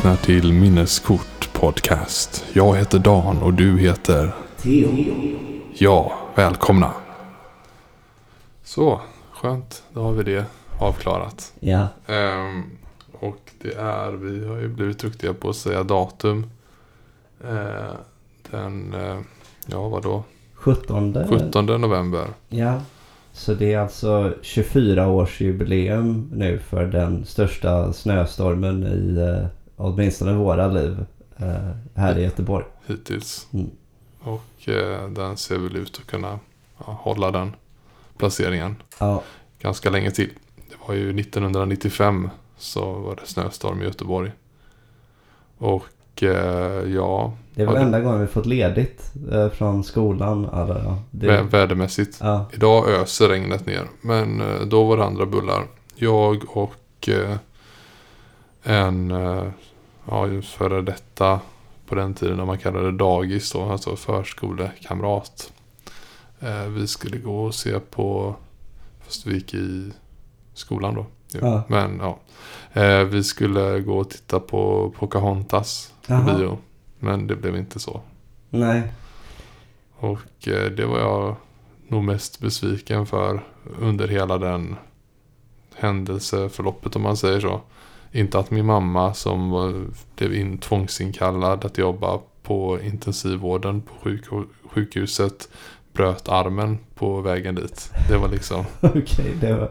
lyssnar till Minneskort Podcast. Jag heter Dan och du heter... Theo. Ja, välkomna. Så, skönt. Då har vi det avklarat. Ja. Ehm, och det är, vi har ju blivit duktiga på att säga datum. Ehm, den, eh, ja vadå? 17. 17 november. Ja. Så det är alltså 24-årsjubileum nu för den största snöstormen i eh, åtminstone våra liv eh, här i Göteborg. hittills. Mm. Och eh, den ser väl ut att kunna ja, hålla den placeringen Ja, ganska länge till. Det var ju 1995 så var det snöstorm i Göteborg. Och eh, ja, det är väl Ja, det- enda gången vi fått ledigt eh, från skolan. Eller, ja, det, vä- vädermässigt. ja, Idag öser regnet ner. Men eh, då var det andra bullar. Jag och en ja, före detta på den tiden när man kallade det dagis då, alltså förskolekamrat. Eh, vi skulle gå och se på, fast vi gick i skolan då. Ja. Men ja, eh, vi skulle gå och titta på Pocahontas på Jaha. bio. Men det blev inte så. nej. Och eh, det var jag nog mest besviken för under hela den händelseförloppet om man säger så. Inte att min mamma som var, blev in, tvångsinkallad att jobba på intensivvården på sjuk, sjukhuset bröt armen på vägen dit. Det var liksom, Okej, det var...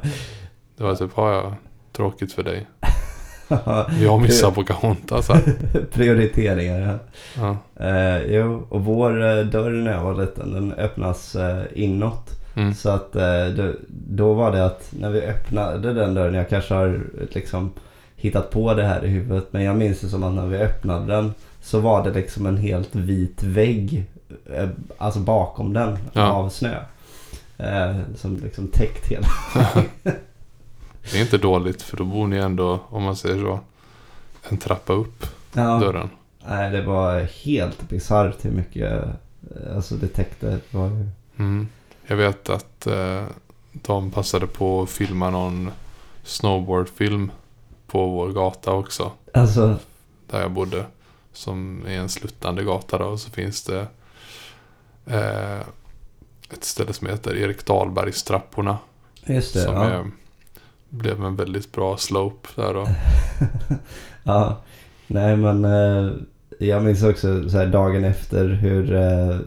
det var typ, ja, ja tråkigt för dig. Jag missar Pocahontas här. Prioriteringar, ja. Ja. Eh, jo, och vår eh, dörr när jag var liten, den öppnas eh, inåt. Mm. Så att eh, då, då var det att när vi öppnade den dörren, jag kanske har liksom hittat på det här i huvudet. Men jag minns det som att när vi öppnade den så var det liksom en helt vit vägg. Eh, alltså bakom den Ja. av snö. Eh, som liksom täckt hela. Det är inte dåligt för då bor ni ändå, om man säger så, en trappa upp Ja, dörren. nej, det var helt bisarrt hur mycket eh, alltså det täckte. Var. Mm. Jag vet att eh, de passade på att filma någon snowboardfilm på vår gata också. Alltså, Där jag bodde. Som är en sluttande gata då. Och så finns det eh, ett ställe som heter Erik Dahlbergs trapporna. just det. som ja. är, blev en väldigt bra slope där då. Ja, nej men eh, jag minns också så här dagen efter hur eh,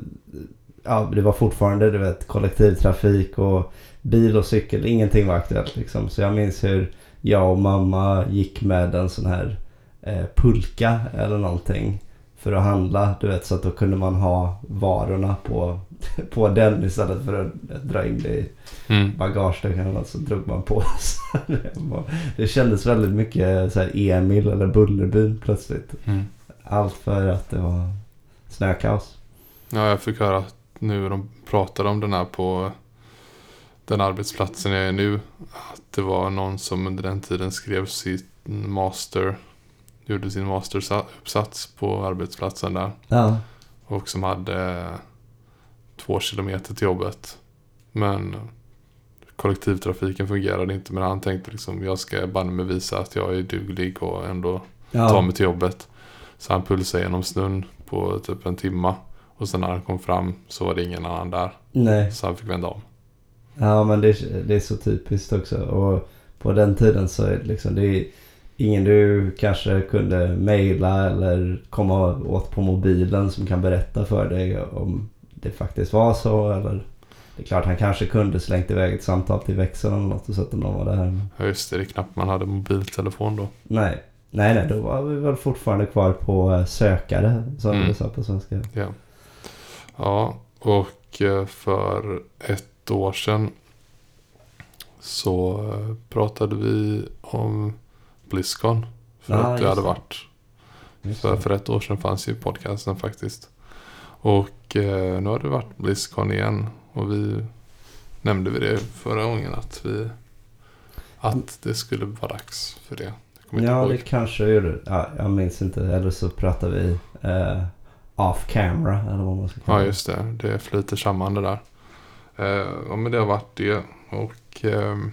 ja, det var fortfarande du vet, kollektivtrafik och bil och cykel. Ingenting var aktuellt liksom. Så jag minns hur jag och mamma gick med en sån här eh, pulka eller någonting för att handla. Du vet så att då kunde man ha varorna på, på den istället för att dra in det i Mm. bagageluckan så drog man på sig. Det kändes väldigt mycket så här Emil eller Bullerbyn plötsligt. Mm. Allt för att det var snökaos. Ja, jag fick höra att nu de pratade om den här på den arbetsplatsen jag är nu. Att det var någon som under den tiden skrev sitt master, gjorde sin masteruppsats på arbetsplatsen där. Ja, Och som hade två kilometer till jobbet. Men kollektivtrafiken fungerade inte. Men han tänkte liksom, jag ska banne mig visa att jag är duglig och ändå ta ja, mig till jobbet. Så han pulsade genom snön på typ en timma. Och sen när han kom fram så var det ingen annan där. nej. Så han fick vända om. Ja men det, är- det är så typiskt också. Och på den tiden så är det liksom det är ingen du kanske kunde mejla eller komma åt på mobilen som kan berätta för dig om det faktiskt var så eller det är klart han kanske kunde slängt iväg ett samtal till växeln eller något och sett om de var där. Ja just det, det är knappt man hade mobiltelefon då. Nej, nej, nej, då var vi väl fortfarande kvar på eh, sökare som Mm. det sa på svenska. Ja. Ja, och eh, för ett år sedan så eh, pratade vi om Blizzcon. För Ja, att det just hade varit. För, för ett år sedan fanns ju podcasten faktiskt. Och eh, nu har det varit Blizzcon igen. Och vi nämnde vi det förra gången att vi att det skulle vara dags för det. Jag Ja, det kanske jag gjorde. Ja, jag minns inte. Eller så pratade vi eh, off camera eller vad man ska kalla Ja, just det. Det flyter samman det där. Eh, ja, men det har varit det. Och ehm,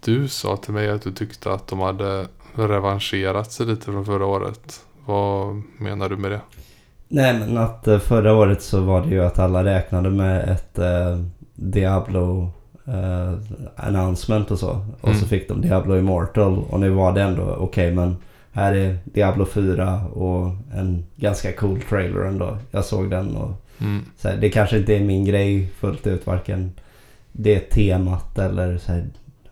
du sa till mig att du tyckte att de hade revanscherat sig lite från förra året. Vad menar du med det? Nej men att eh, förra året så var det ju att alla räknade med ett eh, Diablo eh, announcement och så. Och Mm. så fick de Diablo Immortal och nu var det ändå okej men här är Diablo 4 och en ganska cool trailer ändå. Jag såg den och Mm. så här, det kanske inte är min grej fullt ut varken det temat eller så här,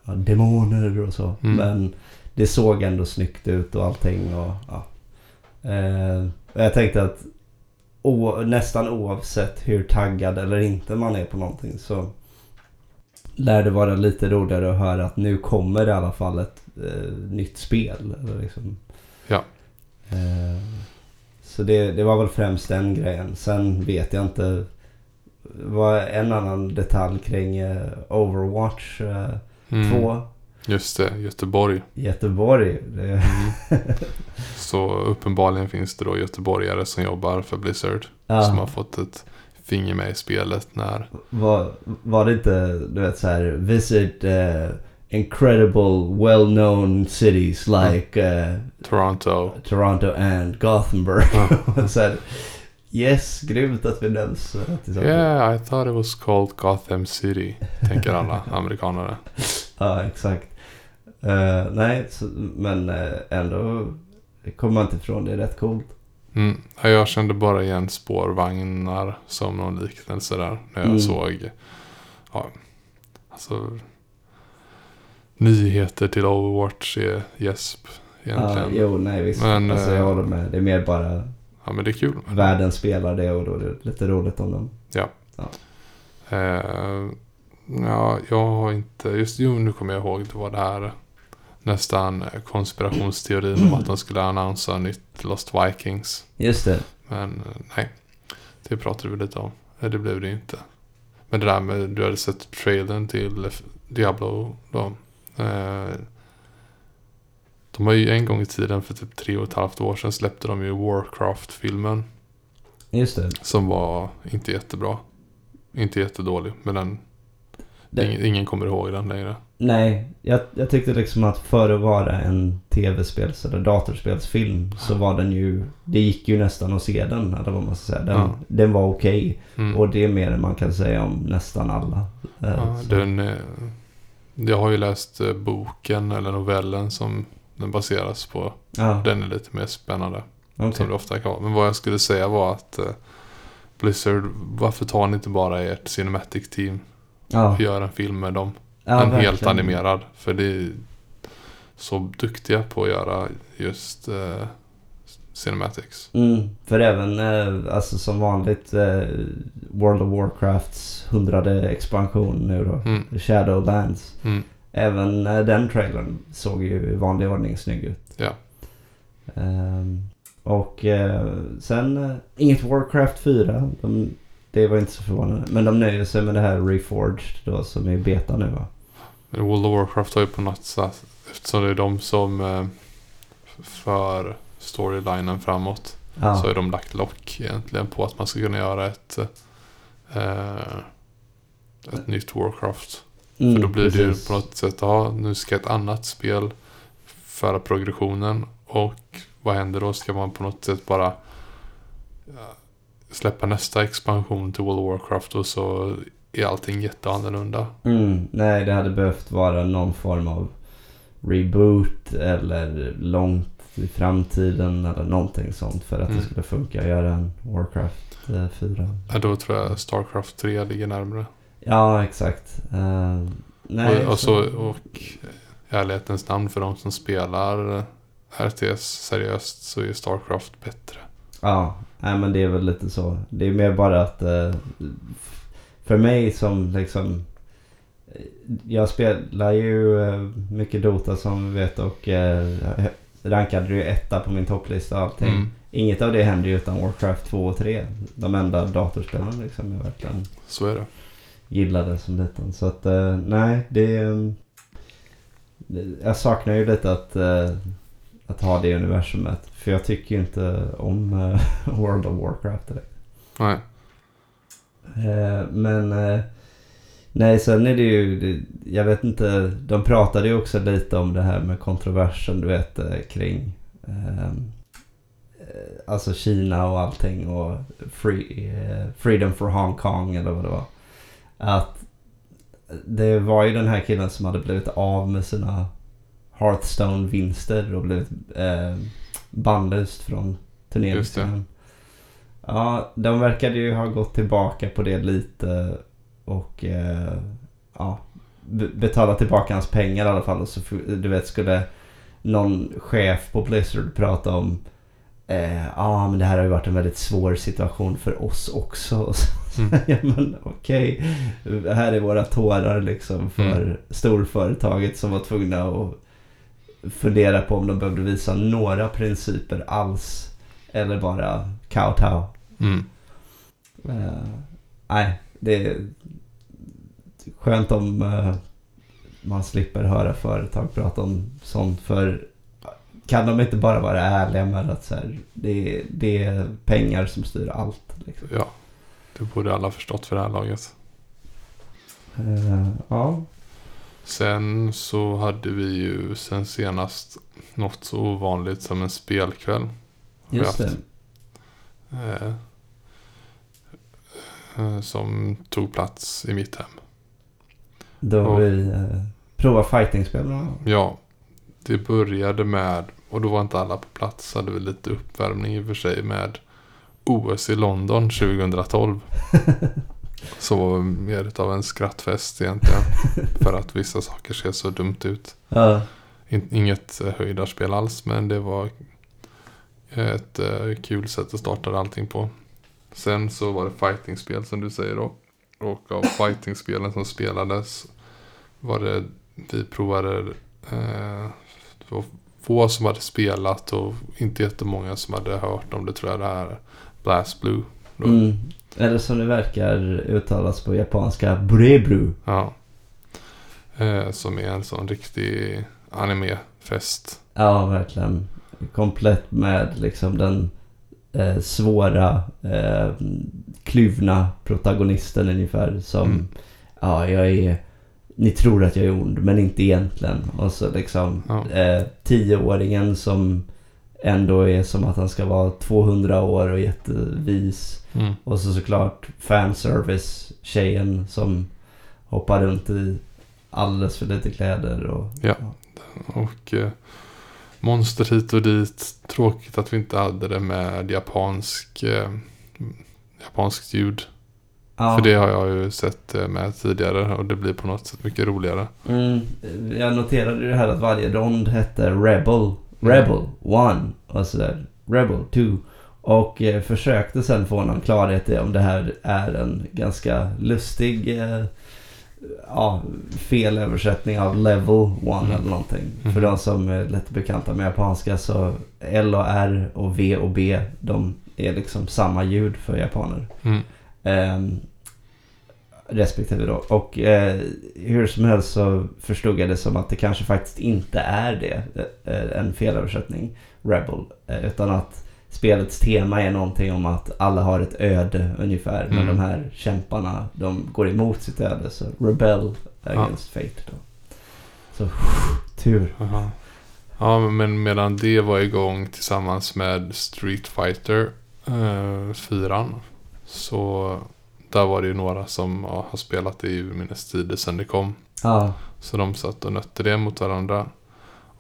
ja, demoner och så. Mm. Men det såg ändå snyggt ut och allting. Och, ja. eh, och jag tänkte att o, nästan oavsett hur taggad eller inte man är på någonting så lär det vara lite roligare att höra att nu kommer det i alla fall ett eh, nytt spel. Eller liksom. Ja. Eh, så det, det var väl främst den grejen. Sen vet jag inte vad en annan detalj kring eh, Overwatch eh, Mm. 2 Just det, Göteborg. Göteborg. Det, Mm. Så uppenbarligen finns det då göteborgare som jobbar för Blizzard. Som har ja, fått ett finger med i spelet när... var, var det inte du vet så här visit eh, incredible well known cities like eh, Toronto. Toronto and Gothenburg. Ja. så yes, grymt att vi nämns. eh, tillsammans. Yeah, I thought it was called Gotham City. Tänker alla amerikanare. Ja, exakt. Eh, nej, så, men eh, ändå kommer man inte ifrån det. är rätt coolt. Mm. Ja, Jag kände bara igen spårvagnar som någon liknelse där. När jag Mm. såg ja, alltså, nyheter till Overwatch är gäsp Ja, egentligen. jo, nej visst. Men, alltså, jag eh, håller med. Det är mer bara Ja, men det är kul. världen spelar det och då är det lite roligt om dem. Eh, ja, jag har inte... Just jo, nu kommer jag ihåg. Det var det här nästan eh, konspirationsteorin om att de skulle annonsera nytt Lost Vikings. Just det. Men eh, nej, det pratade vi lite om. Nej, det blev det inte. Men det där med, du hade sett trailern till Diablo då. Eh, de har ju en gång i tiden, för typ tre och ett halvt år sedan, släppte de ju Warcraft-filmen. Just det. Som var inte jättebra. Inte jättedålig, men den, Det- ingen, ingen kommer ihåg den längre. Nej, jag, jag tyckte liksom att för att vara en tv-spels eller datorspelsfilm så var den ju... Det gick ju nästan att se den, eller vad man ska säga. Den, Ja. den var okej. Mm. Och det är mer än man kan säga om nästan alla. Eh, ja, så- den, eh, jag har ju läst eh, boken eller novellen som den baseras på. ja, Den är lite mer spännande. okej. Som det ofta kan vara. Men vad jag skulle säga var att eh, Blizzard, varför tar ni inte bara ert Cinematic Team ja. och gör en film med dem? ja, en helt verkligen. animerad. För det är så duktiga på att göra just eh, Cinematics. Mm, för även eh, alltså som vanligt eh, World of Warcrafts hundrade expansion nu då. Mm, Shadowlands. mm, Även eh, den trailern såg ju i vanlig ordning snygg ut. Ja. Ehm, och eh, sen eh, inget Warcraft 4. De, det var inte så förvånande. Men de nöjer sig med det här Reforged då som är beta nu va? Men World of Warcraft har ju på något sätt, eftersom det är de som eh, för storylinen framåt, Ja. så har de lagt lock egentligen på att man ska kunna göra ett, eh, ett nytt Warcraft. Mm, För då blir det ju precis. på något sätt, ja nu ska ett annat spel föra progressionen. Och vad händer då? Ska man på något sätt bara släppa nästa expansion till World of Warcraft och så är allting jätteannorlunda. Mm, nej, det hade behövt vara någon form av reboot eller långt i framtiden eller någonting sånt för att Mm. det skulle funka att göra en Warcraft eh, 4. Ja, då tror jag Starcraft 3 ligger närmare. Ja, exakt. Eh, nej, och, och, så, och i ärlighetens namn för de som spelar RTS seriöst så är Starcraft bättre. Ja, nej, men det är väl lite så. Det är mer bara att eh, f- för mig som liksom eh, jag spelar ju eh, mycket Dota som vi vet och eh, rankade ju etta på min topplista och allting. Mm, Inget av det händer ju utan Warcraft 2 och 3. De enda datorspelen liksom jag verkligen så är det. gillade som liten. Så att eh, nej, det, eh. Jag saknar ju lite att, eh, att ha det universumet. För jag tycker ju inte om eh, World of Warcraft direkt. Nej. Eh, men eh, Nej, sen är det ju, jag vet inte, de pratade ju också lite om det här med kontroversen du vet eh, kring ehm, eh, alltså Kina och allting och free, eh, Freedom for Hong Kong eller vad det var. Att det var ju den här killen som hade blivit av med sina Hearthstone-vinster och blivit eh, bannlyst från turneringsserien. Ja, de verkade ju ha gått tillbaka på det lite och eh, ja, be- betala tillbaka hans pengar i alla fall. Och så du vet skulle någon chef på Blizzard prata om eh, ja men det här har ju varit en väldigt svår situation för oss också. Mm. ja men okej, här är våra tårar liksom för Mm. storföretaget som var tvungna att fundera på om de behövde visa några principer alls. Eller bara kowtow. Mm. Eh, nej, det är skönt om eh, man slipper höra företag prata om sånt. För kan de inte bara vara ärliga med att så här, det, det är pengar som styr allt. Liksom. Ja, det borde alla förstått för det här laget. Eh, ja. Sen så hade vi ju sen senast något så ovanligt som en spelkväll. Just det. eh, som tog plats i mitt hem. Då Och- vi eh, provar fightingspel. Ja, det började med, och då var inte alla på plats, hade vi lite uppvärmning i och för sig med OS i London 2012. Så var det mer av en skrattfest egentligen. För att vissa saker ser så dumt ut. Ja. In, inget eh, höjdarspel alls, men det var ett eh, kul sätt att starta allting på. Sen så var det fightingspel som du säger då. Och av fightingspelen som spelades var det, vi provade, eh, det var få som hade spelat och inte jättemånga som hade hört om det tror jag det här Blast Blue. Mm. Eller som det verkar uttalas på japanska, brebru. Ja. Eh, som är en sån riktig animefest. Ja, verkligen. Komplett med liksom den eh, svåra, eh, kluvna protagonisten ungefär. Som, Mm. ja, jag är... Ni tror att jag är ond, men inte egentligen. Och så liksom Ja. eh, tioåringen som ändå är som att han ska vara 200 år och jättevis. Mm. Och så såklart fanservice-tjejen som hoppar runt i alldeles för lite kläder. Och, Ja. Och eh, monster hit och dit. Tråkigt att vi inte hade det med japansk, eh, japanskt ljud. Ja. För det har jag ju sett eh, med tidigare och det blir på något sätt mycket roligare. Mm, jag noterade ju det här att varje rond hette Rebel, Rebel 1 och sådär. Rebel 2. Och eh, försökte sen få någon klarhet i om det här är en ganska lustig eh, ja, felöversättning av level 1 Mm. eller någonting. Mhm. För de som är lite bekanta med japanska så L och R och V och B de är liksom samma ljud för japaner. Mm. Ehm, respektive då. Och eh, hur som helst så förstod jag det som att det kanske faktiskt inte är det. eh, en felöversättning, Rebel. Eh, utan att spelets tema är någonting om att alla har ett öde ungefär. Men Mm. de här kämparna, de går emot sitt öde. Så Rebel against fate då. Så tur. Aha. Ja, men medan det var igång tillsammans med Street Fighter eh, 4 så där var det ju några som ja, har spelat det i urminnes tider sedan det kom. Ja, Så de satt och nötte det mot varandra.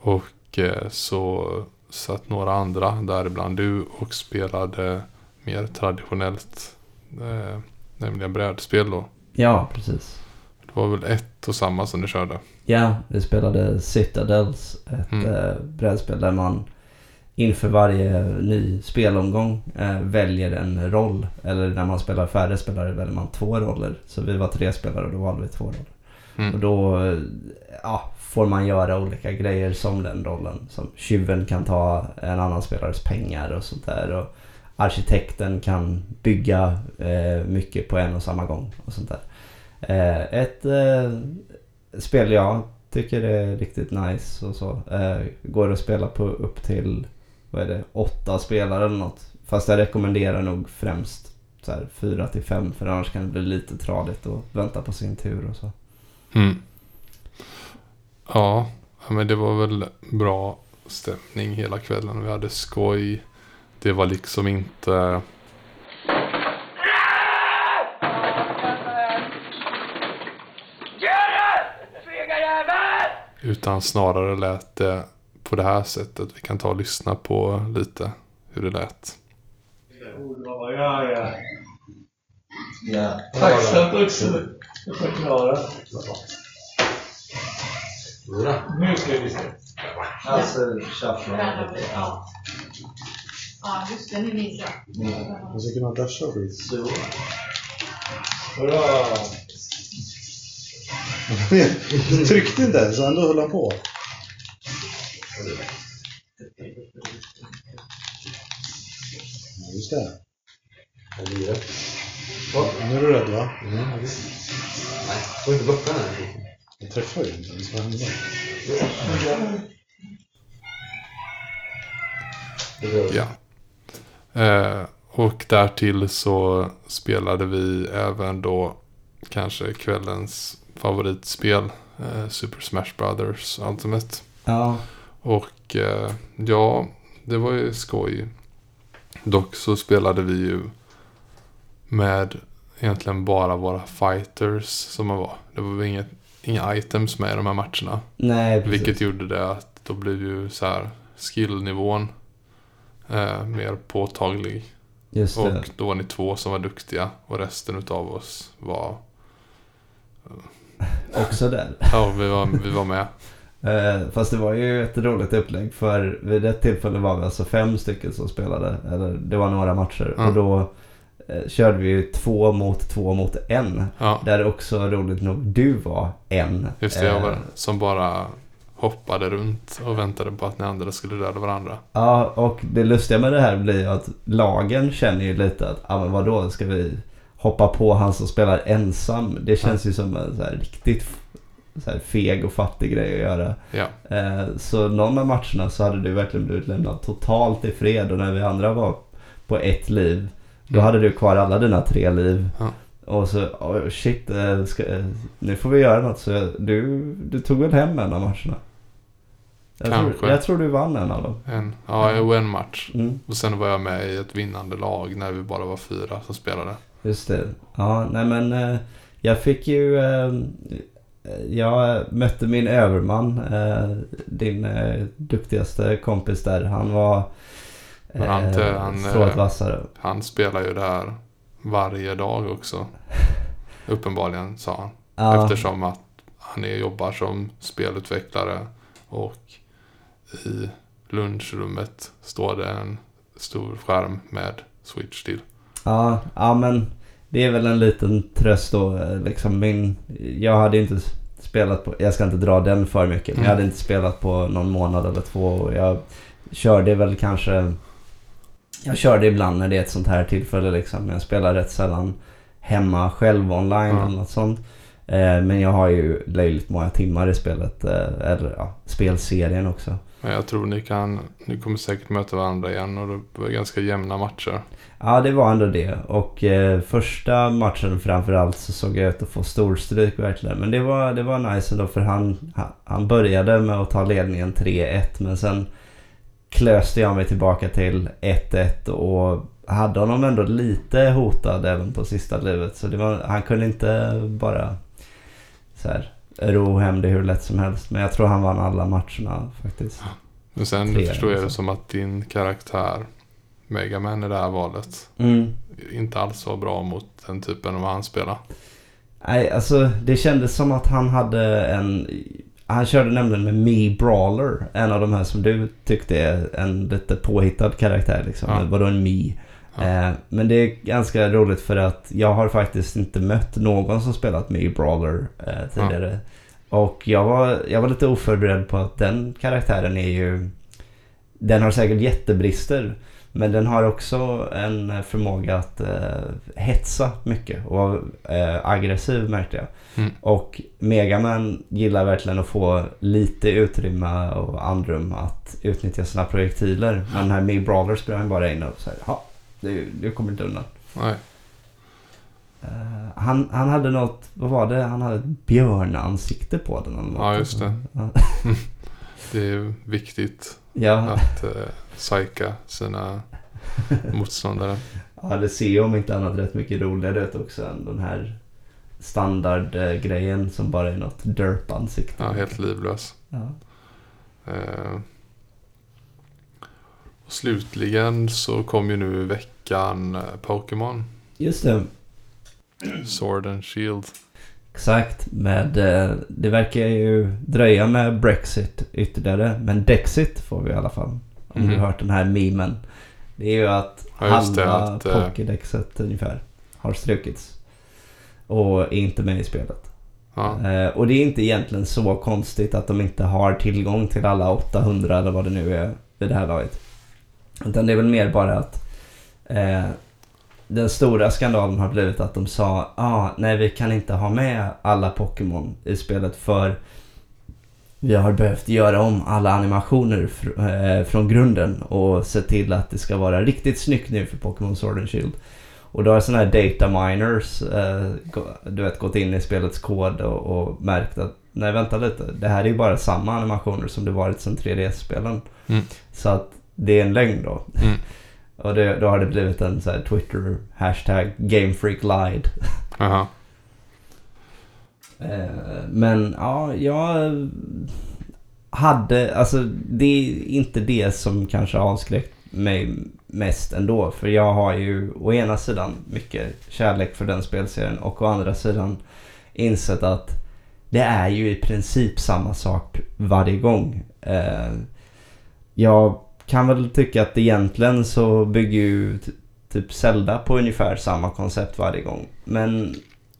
Och eh, så satt några andra, däribland du, och spelade mer traditionellt, eh, nämligen brädspel då. ja precis. Det var väl ett och samma som du körde. Ja, vi spelade Citadels, ett Mm. eh, brädspel där man inför varje ny spelomgång eh, väljer en roll. Eller när man spelar färre spelare väljer man två roller. Så vi var tre spelare och då valde vi två roller. Och Mm. då eh, ja, får man göra olika grejer som den rollen. Som tjuven kan ta en annan spelares pengar och sånt där. Och arkitekten kan bygga eh, mycket på en och samma gång och sånt där. Eh, ett eh, spel jag tycker är riktigt nice och så. Eh, går att spela på upp till vad är det, åtta spelare eller något. Fast jag rekommenderar nog främst så här 4 till 5 för annars kan det bli lite tradigt och vänta på sin tur och så. Mm. Ja, men det var väl bra stämning hela kvällen. Vi hade skoj. Det var liksom inte... Utan snarare lät det på det här sättet. Vi kan ta och lyssna på lite hur det lät. Ja, ja. Ja. Tacksamt också att förklara. Nu ska vi se. Alltså, shuffla. Ja. Ja, just det. Nu minns jag. Och så kan man dasha skit. Så. Bra! Tryckte inte ens, så ändå höll han på. Ja, just det. Nu är du rädd va? Nej, får inte böcka den här. Jag träffar ju inte ens. Hände? Ja. Eh, och därtill så spelade vi även då kanske kvällens favoritspel. Eh, Super Smash Brothers Ultimate. Ja. Och eh, ja, det var ju skoj. Dock så spelade vi ju med egentligen bara våra fighters som man var. Det var inget, inga items med i de här matcherna. Nej, precis. Vilket gjorde det att då blev ju så här skillnivån eh, mer påtaglig. Just det. Och då var ni två som var duktiga och resten utav oss var... Också där. Ja, vi var, vi var med. Eh, fast det var ju ett roligt upplägg för vid ett tillfälle var vi alltså fem stycken som spelade. Eller det var några matcher. Ja. Och då körde vi ju två mot två mot en. Ja, Där också roligt nog du var en. just det. Jag Eh, var som bara hoppade runt och väntade på att ni andra skulle döda varandra. Ja, och det lustiga med det här blir att lagen känner ju lite att, ja men vadå, ska vi hoppa på han som spelar ensam? Det känns ju som en så här riktigt så här feg och fattig grej att göra. Ja, Eh, så någon av matcherna så hade du verkligen blivit lämnad totalt i fred och när vi andra var på ett liv, då Mm. hade du kvar alla dina tre liv. Ja. Och så, oh, shit, eh, ska, eh, nu får vi göra något. Så du, du tog väl hem en av matcherna? Jag Kanske. Tror, jag tror du vann en av dem. en, ja, jag var en match. Mm. Och sen var jag med i ett vinnande lag när vi bara var fyra som spelade. Just det. Ja, nej men eh, jag fick ju... Jag mötte min överman, din duktigaste kompis där. Han var Men han- eh, han, strået eh, vassare. Han spelar ju det här varje dag också. Uppenbarligen, sa han. Ja, Eftersom att han är, jobbar som spelutvecklare och i lunchrummet står det en stor skärm med Switch till. ja, ja, men det är väl en liten tröst då. eh, Liksom min, jag hade inte spelat på, jag ska inte dra den för mycket, men jag Mm. hade inte spelat på någon månad eller två. Och jag körde väl kanske, jag körde ibland när det är ett sånt här tillfälle liksom. Jag spelar rätt sällan hemma själv online Ja. eller något sånt. Eh, men jag har ju löjligt många timmar i spelet, eh, eller ja, spelserien också. Men jag tror ni kan, ni kommer säkert möta varandra igen och det var ganska jämna matcher. Ja, det var ändå det. Och eh, första matchen framförallt så såg jag ut att få storstryk verkligen. Men det var, det var nice ändå för han- han började med att ta ledningen 3-1 men sen klöste jag mig tillbaka till 1-1 och hade honom ändå lite hotad även på sista livet. Så var, han kunde inte bara så här, ro hem det hur lätt som helst. Men jag tror han vann alla matcherna faktiskt. Men sen Tre, förstår jag det som att din karaktär, Megaman i det här valet, Mm. inte alls var bra mot den typen av han spelar. Nej, alltså det kändes som att han hade en... Han körde nämligen med Me Brawler. En av de här som du tyckte är en lite påhittad karaktär liksom. Ja. Vadå en Me? Ja. Eh, men det är ganska roligt för att jag har faktiskt inte mött någon som spelat Me Brawler eh, tidigare. Och jag var, jag var lite oförberedd på att den karaktären är ju... Den har säkert jättebrister. Men den har också en förmåga att eh, hetsa mycket och vara eh, aggressiv märkte jag. Mm. Och Megaman gillar verkligen att få lite utrymme och andrum att utnyttja sina projektiler. Men den här Me Brawler han bara in och säger ja, du, du kommer inte undan. Nej. Eh, han, han hade något, vad var det? Han hade ett björnansikte på den. Eller något. Ja, just det. Det är viktigt Ja, att eh, psyka sina motståndare. ja, det ser ju om inte annat rätt mycket roligare ut också än den här standardgrejen som bara är något derp-ansikte. Ja, helt livlös. Ja. Eh, och slutligen så kom ju nu i veckan eh, Pokémon Just det. Sword and Shield. Exakt. Med, eh, det verkar ju dröja med Brexit ytterligare. Men Dexit får vi i alla fall. Om du Mhm. har hört den här memen. Det är ju att Ja, det, halva att, eh, Pokédexet ungefär har strukits. Och är inte med i spelet. Ja, Eh, och det är inte egentligen så konstigt att de inte har tillgång till alla 800 eller vad det nu är vid det här laget. Utan det är väl mer bara att eh, den stora skandalen har blivit att de sa ah, nej vi kan inte ha med alla Pokémon i spelet för vi har behövt göra om alla animationer fr- eh, från grunden och se till att det ska vara riktigt snyggt nu för Pokémon Sword and Shield. Och då har sådana här data miners gå- du vet, gått in i spelets kod och, och märkt att nej vänta lite, det här är ju bara samma animationer som det varit sedan 3DS-spelen. Mm. Så att det är en lögn då. Mm. och det, då har det blivit en så Twitter hashtag Gamefreak lied. aha. Eh, Eh, men ja, jag eh, hade, alltså det är inte det som kanske avskräckt mig mest ändå. För jag har ju å ena sidan mycket kärlek för den spelserien och å andra sidan insett att det är ju i princip samma sak varje gång. Eh, jag kan väl tycka att egentligen så bygger ju typ Zelda på ungefär samma koncept varje gång. Men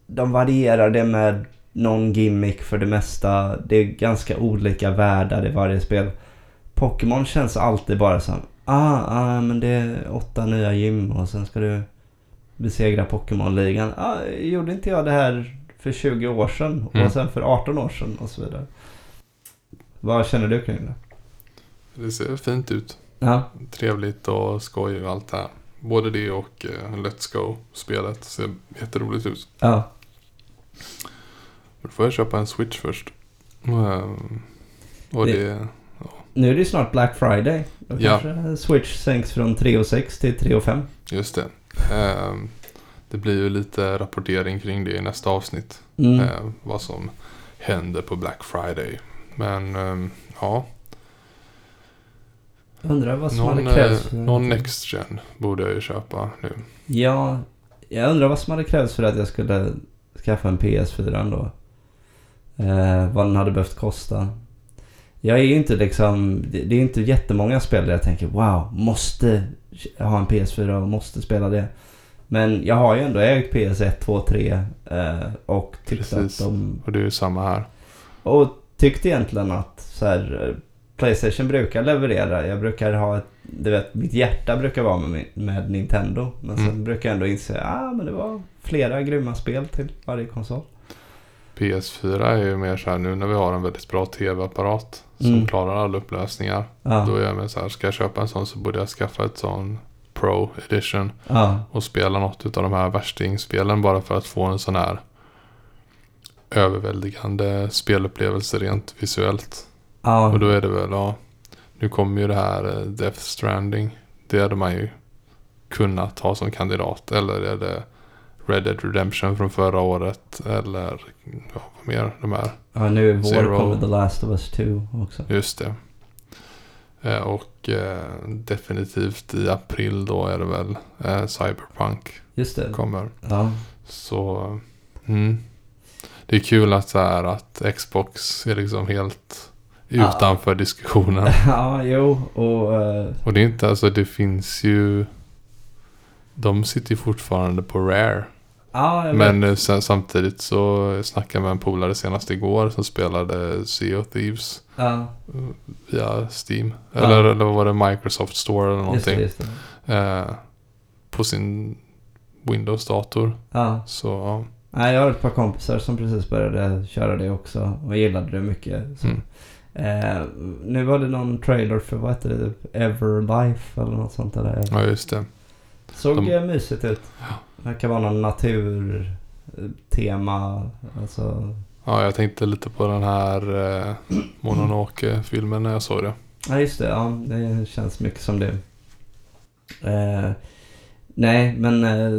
de varierar det med någon gimmick för det mesta. Det är ganska olika världar i varje spel. Pokémon känns alltid bara som ah, ah, men det är åtta nya gym och sen ska du besegra Pokémon-ligan. Ah, gjorde inte jag det här för 20 år sedan Mm. och sen för 18 år sedan och så vidare. Vad känner du kring det? Det ser fint ut. Ja, Trevligt och skoj och allt det här. Både det och eh, Let's Go-spelet ser jätteroligt ut. ja, Då får jag köpa en Switch först. Ehm, och Det- det... nu är det ju snart Black Friday. Då Ja. kanske Switch sänks från 3,6 till 3,5. Just det. Ehm, det blir ju lite rapportering kring det i nästa avsnitt. Mm. eh, vad som händer på Black Friday. Men ja, Undrar vad som någon, hade krävts eh, för... någon Next Gen borde jag ju köpa nu. Ja, jag undrar vad som hade krävts för att jag skulle skaffa en PS4 ändå. Eh, vad den hade behövt kosta. Jag är inte liksom, det det är inte jättemånga spel där jag tänker wow, måste ha en PS4 och måste spela det. Men jag har ju ändå ägt PS1, 2, 3 eh, och tyckt Precis. att de... Och det är ju samma här. Och tyckte egentligen att så här, eh, Playstation brukar leverera. Jag brukar ha ett, du vet, mitt hjärta brukar vara med, med Nintendo. Men sen Mm. brukar jag ändå inse, ah men det var flera grymma spel till varje konsol. PS4 är ju mer så här nu när vi har en väldigt bra tv-apparat som Mm. klarar alla upplösningar. Ja, Då är jag med så här, ska jag köpa en sån så borde jag skaffa ett sån Pro Edition ja, och spela något av de här värstingspelen bara för att få en sån här överväldigande spelupplevelse rent visuellt. ja, Och då är det väl, ja, nu kommer ju det här eh, Death Stranding. Det hade man ju kunnat ha som kandidat. Eller är det Red Dead Redemption från förra året. Eller ja, vad mer de här. ja, nu i vår Zero. kommer The Last of Us 2 också. Just det. Eh, Och eh, definitivt i april då är det väl eh, Cyberpunk Just det. kommer. Ja, Så mm. det är kul att så här att Xbox är liksom helt Ja. utanför diskussionen. ja jo och... eh, Och det är inte, alltså det finns ju... De sitter ju fortfarande på Rare. Ja, jag Men eh, sen, samtidigt så snackade jag med en polare senast igår som spelade Sea of Thieves Ja, via Steam. Ja. Eller, eller vad var det? Microsoft Store eller just det, någonting. just det. Eh, på sin Windows-dator. Ja. Så ja. Nej, jag har ett par kompisar som precis började köra det också och gillade det mycket. Så. Mm. Eh, nu var det någon trailer för, vad heter det, Everlife eller något sånt där. ja, just det. Såg de- de... mysigt ut. Verkar vara någon naturtema. Alltså, Ja, jag tänkte lite på den här eh, Mononoke-filmen när jag såg det. ja just det. Ja, det känns mycket som det. Eh, nej, men eh,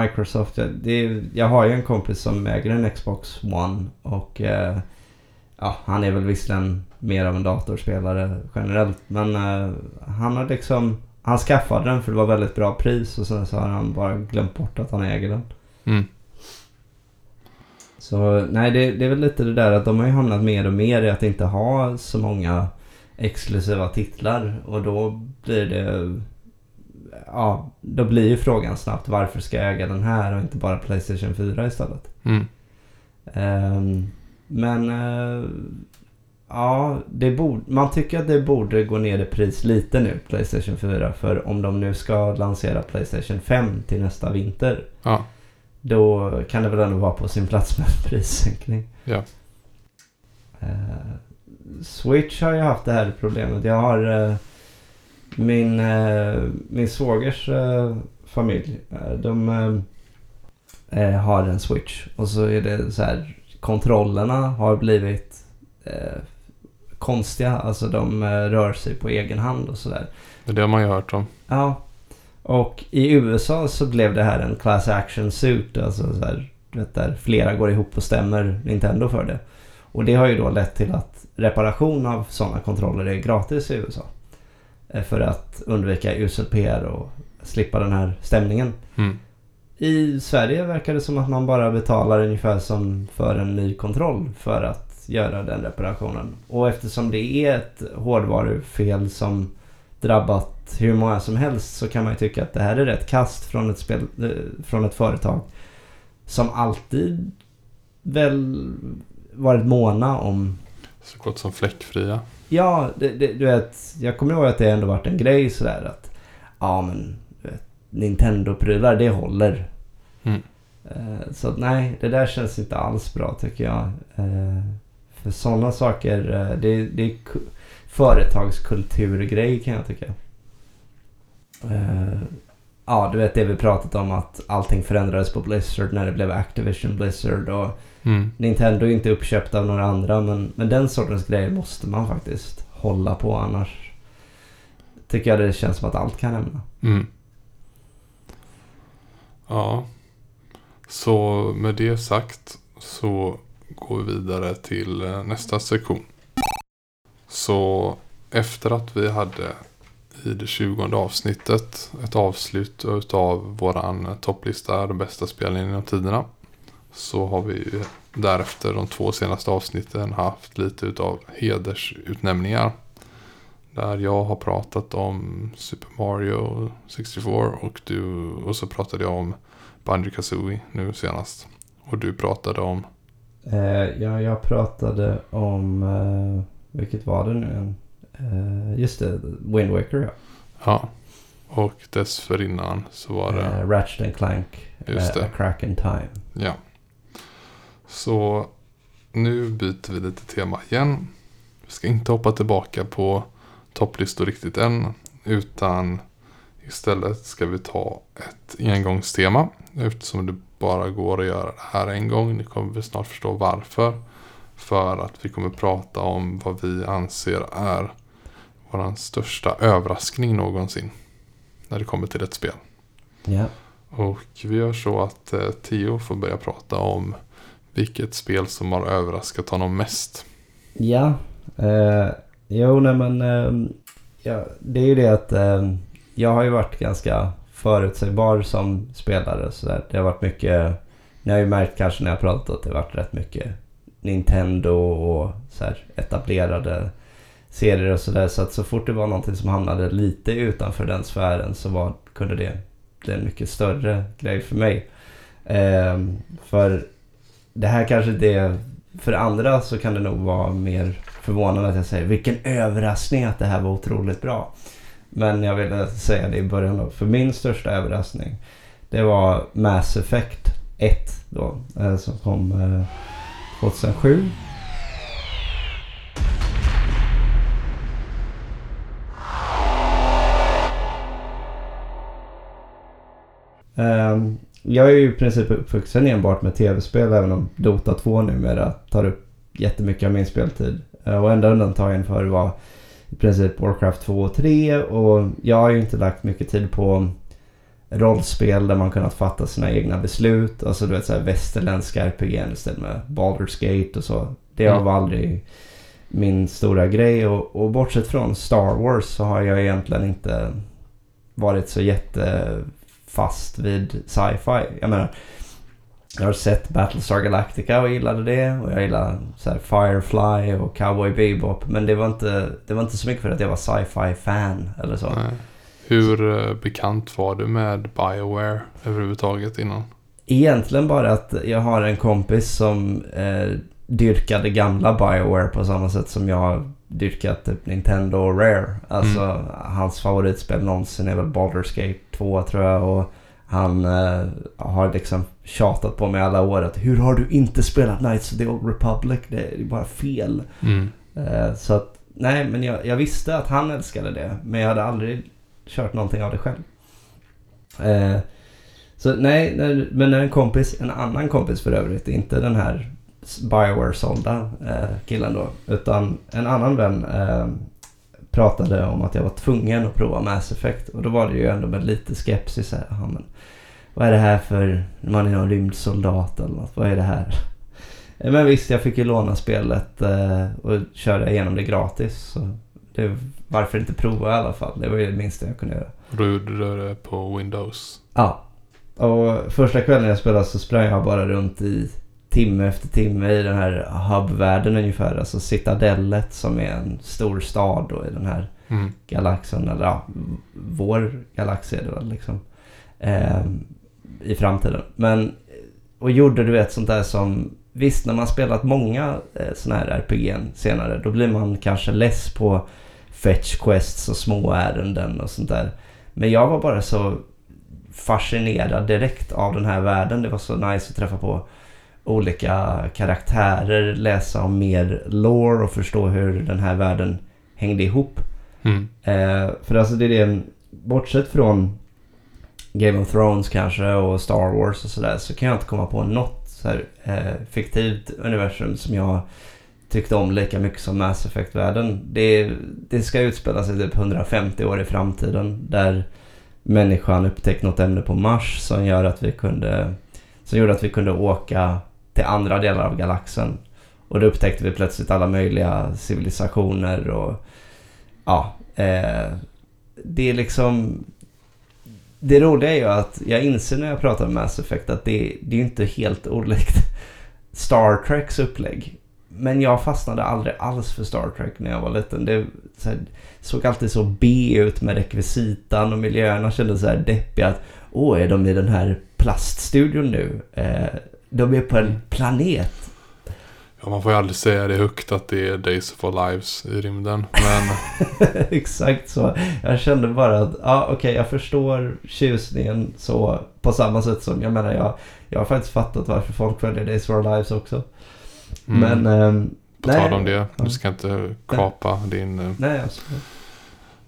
Microsoft. Det är, jag har ju en kompis som äger en Xbox One. Och eh, ja, han är väl visserligen mer av en datorspelare generellt. Men eh, han har liksom... Han skaffade den för det var väldigt bra pris och sen så har han bara glömt bort att han äger den. Mm. Så nej, det, det är väl lite det där att de har ju hamnat mer och mer i att inte ha så många exklusiva titlar. Och då blir det... Ja, då blir ju frågan snabbt varför ska jag äga den här och inte bara Playstation 4 istället. Mm. Ehm, men... eh, ja, det borde, man tycker att det borde gå ner i pris lite nu, Playstation 4. För om de nu ska lansera Playstation 5 till nästa vinter. Ja. Då kan det väl ändå vara på sin plats med en prissänkning. Ja. Eh, Switch har ju haft det här problemet. Jag har eh, min, uh, min svågers uh, familj. Uh, de uh, har en Switch. Och så är det så här. Kontrollerna har blivit konstiga. Alltså de rör sig på egen hand och sådär. Det är det man ju hört om. Ja. Och i USA så blev det här en class action suit. Alltså så här, du vet, där flera går ihop och stämmer Nintendo för det. Och det har ju då lett till att reparation av sådana kontroller är gratis i USA. Eh, För att undvika usel PR och slippa den här stämningen. Mm. I Sverige verkar det som att man bara betalar ungefär som för en ny kontroll för att göra den reparationen. Och eftersom det är ett hårdvarufel som drabbat hur många som helst så kan man ju tycka att det här är rätt kast från ett, spel, eh, från ett företag som alltid väl varit måna om Så gott som fläckfria. Ja, det, det, du vet, jag kommer ihåg att det ändå varit en grej sådär att ja men Nintendo-prylar det håller. Mm. Eh, så nej, det där känns inte alls bra tycker jag. För sådana saker, eh, det, det är ku- företagskulturgrej kan jag tycka. Eh, ja, du vet det vi pratat om att allting förändrades på Blizzard när det blev Activision Blizzard och Mm. Nintendo är inte uppköpt av några andra men, men den sortens grejer måste man faktiskt hålla på annars tycker jag det känns som att allt kan hända. Mm. Ja. Så med det sagt så går vi vidare till eh, nästa sektion. Så efter att vi hade i det 20 avsnittet ett avslut utav våran topplista de bästa spelen genom tiderna. Så har vi därefter de två senaste avsnitten haft lite utav hedersutnämningar. Där jag har pratat om Super Mario 64 och, du, och så pratade jag om Banjo Kazooie nu senast. Och du pratade om, Eh, ja, jag pratade om, eh, vilket var det nu? Eh, just det, Wind Waker ja. ja. Och dessförinnan så var det, Eh, Ratchet and Clank, Just eh, det. A Crack in Time. ja. Så nu byter vi lite tema igen. Vi ska inte hoppa tillbaka på topplistor riktigt än. Utan istället ska vi ta ett engångstema. Eftersom det bara går att göra det här en gång. Ni kommer snart förstå varför. För att vi kommer prata om vad vi anser är vår största överraskning någonsin. När det kommer till ett spel. Ja. Och vi gör så att eh, Theo får börja prata om vilket spel som har överraskat honom mest. Ja, eh, jo nej men eh, ja, det är ju det att eh, jag har ju varit ganska förutsägbar som spelare. Så där. Det har varit mycket, ni har ju märkt kanske när jag pratat att det har varit rätt mycket Nintendo och så här etablerade serier och sådär. Så att så fort det var någonting som hamnade lite utanför den sfären så var, kunde det bli en mycket större grej för mig. Eh, för det här kanske det, för andra så kan det nog vara mer förvånande att jag säger vilken överraskning att det här var otroligt bra. Men jag ville säga det i början då. För min största överraskning det var Mass Effect 1 då. Eh, som kom eh, 2007. Ehm, jag är ju i princip uppvuxen enbart med tv-spel även om Dota 2 numera tar upp jättemycket av min speltid. Eh, och enda undantagen för var i princip Warcraft 2 och 3 och jag har ju inte lagt mycket tid på rollspel där man kunnat fatta sina egna beslut. Alltså du vet såhär västerländska RPG istället med Baldur's Gate och så. Det Mm. var aldrig min stora grej och, och bortsett från Star Wars så har jag egentligen inte varit så jättefast vid sci-fi. Jag menar, jag har sett Battlestar Galactica och gillade det och jag gillar så Firefly och Cowboy Bebop men det var inte, det var inte så mycket för att jag var sci-fi fan eller så. Nej. Hur eh, bekant var du med Bioware överhuvudtaget innan? Egentligen bara att jag har en kompis som eh, dyrkade gamla Bioware på samma sätt som jag dyrkat typ Nintendo och Rare. Alltså hans favoritspel någonsin är väl Baldur's Gate 2 tror jag och han eh, har liksom tjatat på mig alla år att hur har du inte spelat Knights of the Old Republic? Det är bara fel. Mm. Eh, så att nej men jag, jag visste att han älskade det men jag hade aldrig kört någonting av det själv. Eh, så nej, när, men när en kompis, en annan kompis för övrigt, inte den här Bioware-sålda eh, killen då, utan en annan vän eh, pratade om att jag var tvungen att prova Mass Effect och då var det ju ändå med lite skepsis här, "Ja, men vad är det här för, man är någon rymdsoldat eller något, vad är det här? Eh, Men visst, jag fick ju låna spelet eh, och köra igenom det gratis. Så det, varför inte prova i alla fall? Det var ju det minsta jag kunde göra. Då gjorde du det på Windows. Ja. Och första kvällen jag spelade så sprang jag bara runt i timme efter timme i den här hubvärlden ungefär. Alltså Citadellet som är en stor stad då i den här Mm. galaxen. Eller ja, vår galax är det väl liksom. ehm, I framtiden. Men, och gjorde du vet sånt där som Visst, när man spelat många eh, såna här RPG'n senare, då blir man kanske less på fetch quests och små ärenden och sånt där. Men jag var bara så fascinerad direkt av den här världen. Det var så nice att träffa på olika karaktärer, läsa om mer lore och förstå hur den här världen hängde ihop. Mm. Eh, för alltså det är det, bortsett från Game of Thrones kanske och Star Wars och sådär så kan jag inte komma på något så här, eh, fiktivt universum som jag tyckte om lika mycket som Mass Effect-världen. Det, det ska utspela sig typ 150 år i framtiden där människan upptäckt något ämne på Mars som gör att vi kunde som gjorde att vi kunde åka till andra delar av galaxen. Och då upptäckte vi plötsligt alla möjliga civilisationer och ja, eh, det är liksom... Det roliga är ju att jag inser när jag pratar om Mass Effect att det, det är ju inte helt olikt Star Treks upplägg. Men jag fastnade aldrig alls för Star Trek när jag var liten. Det så här, såg alltid så B ut med rekvisitan och miljöerna kändes så här deppiga. Att, Åh, är de i den här plaststudion nu? Eh, de är på en planet. Ja, man får ju aldrig säga det högt att det är Days of Our Lives i rymden. Men Exakt så. Jag kände bara att, ja okej, jag förstår tjusningen så på samma sätt som, jag menar jag, jag har faktiskt fattat varför folk följer Days of Our Lives också. mm, Men, ehm, på nej. tal om det. Du ska inte kapa din, eh, Nej, alltså.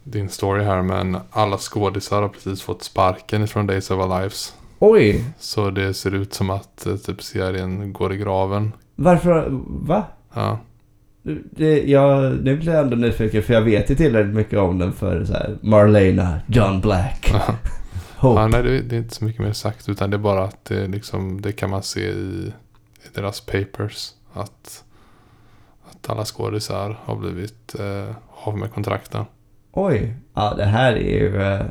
din story här. Men alla skådisar har precis fått sparken ifrån Days of Our Lives. Oj! Så det ser ut som att eh, typ serien går i graven. Varför, va? Ja. Det, jag, nu blir jag ändå nyfiken för jag vet ju tillräckligt mycket om den för så här, Marlena, John Black, ja Hope. nej, det, det är inte så mycket mer sagt. Utan det är bara att det, liksom, det kan man se i, i deras papers. Att, att alla skådisar har blivit eh, av med kontrakten. Oj! Ja, det här är ju... eh,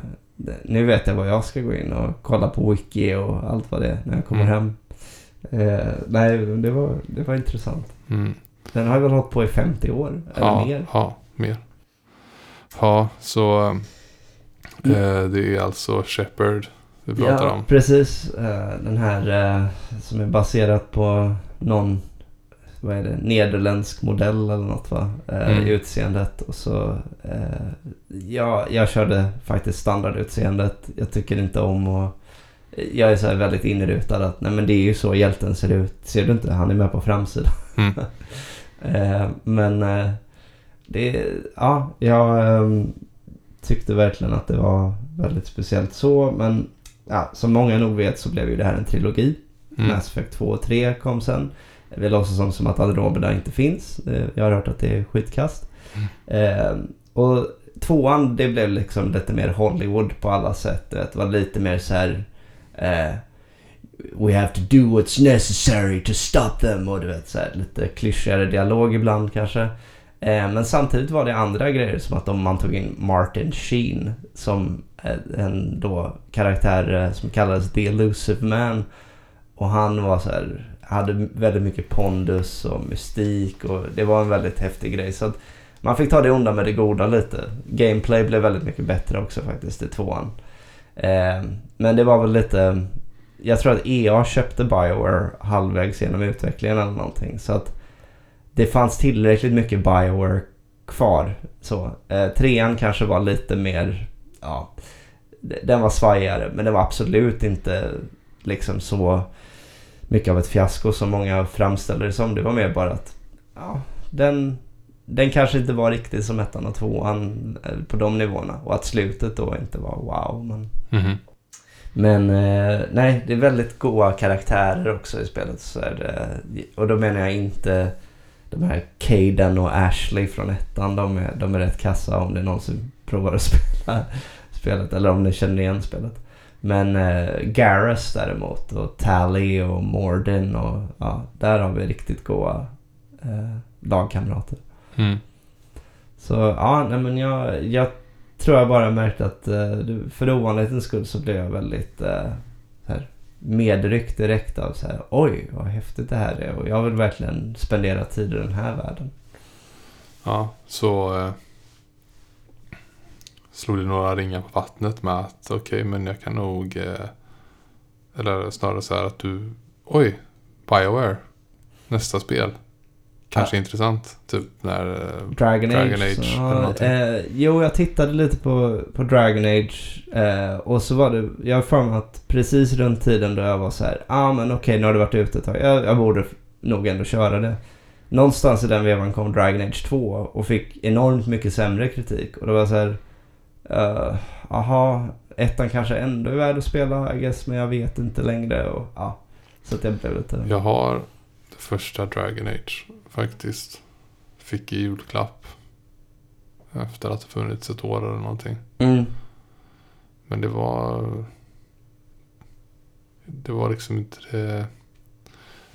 Nu vet jag vad jag ska gå in och kolla på Wiki och allt vad det är när jag kommer Mm. hem. Eh, nej, det var, det var intressant. Mm. Den har väl hållit på i 50 år? Eller ja, mer? Ja, mer. Ja, så eh, det är alltså Shepard vi pratar ja, om. precis. Eh, den här eh, som är baserad på någon vad är det, nederländsk modell eller något va? Eh, Mm. I utseendet. Och så, eh, ja, jag körde faktiskt standardutseendet. Jag tycker inte om och jag är så här väldigt inrutad att nej men det är ju så hjälten ser ut. Ser du inte? Han är med på framsidan. Mm. Eh, men eh, det, ja, jag ehm, tyckte verkligen att det var väldigt speciellt så. Men ja, som många nog vet så blev ju det här en trilogi. Mm. Mass Effect 2 och 3 kom sen. Vi låtsas som, som att Andromeda inte finns. Eh, jag har hört att det är skitkast. Eh, och tvåan, det blev liksom lite mer Hollywood på alla sätt. Det var lite mer så här... Eh, We have to do what's necessary to stop them. Och du vet så här, lite klyschigare dialog ibland kanske. Eh, men samtidigt var det andra grejer som att om man tog in Martin Sheen som eh, en då karaktär eh, som kallades The Elusive Man. Och han var så här, hade väldigt mycket pondus och mystik och det var en väldigt häftig grej. Så att man fick ta det onda med det goda lite. Gameplay blev väldigt mycket bättre också faktiskt i tvåan. Eh, men det var väl lite, jag tror att EA köpte Bioware halvvägs genom utvecklingen eller någonting. Så att det fanns tillräckligt mycket Bioware kvar. Så, eh, trean kanske var lite mer, ja, den var svajigare men det var absolut inte liksom så mycket av ett fiasko som många framställer det som. Det var mer bara att ja, den, den kanske inte var riktigt som ettan och tvåan eh, på de nivåerna. Och att slutet då inte var wow. Men, Mhm. men eh, nej, det är väldigt goa karaktärer också i spelet. Så det, och då menar jag inte de här Caden och Ashley från ettan. De är, de är rätt kassa om det är någon som provar att spela spelet. Eller om ni känner igen spelet. Men eh, Garrus däremot och Tally och Morden och ja, där har vi riktigt goa eh, lagkamrater. Mm. Så ja, nej men jag, jag tror jag bara märkt att eh, för ovanlighetens skull så blev jag väldigt eh, så här, medryckt direkt av så här, oj vad häftigt det här är och jag vill verkligen spendera tid i den här världen. Ja, så eh, slog det några ringar på vattnet med att okej, men jag kan nog... Eh, eller snarare så här att du... Oj, Bioware. Nästa spel. Kanske intressant. Typ när... Eh, Dragon, Dragon Age. Age eller någonting. eh, jo, jag tittade lite på, på Dragon Age eh, och så var det, jag har för mig att precis runt tiden då jag var så här, ja ah, men okej nu har det varit ute ett tag, jag, jag borde nog ändå köra det. Någonstans i den vevan kom Dragon Age 2 och fick enormt mycket sämre kritik och det var så här, eh, aha, ettan kanske ändå är värd att spela I guess, men jag vet inte längre och ja. Så att jag blev lite... jag har det första Dragon Age faktiskt. Fick i julklapp. Efter att det funnits ett år eller någonting. Mm. Men det var... Det var liksom inte det...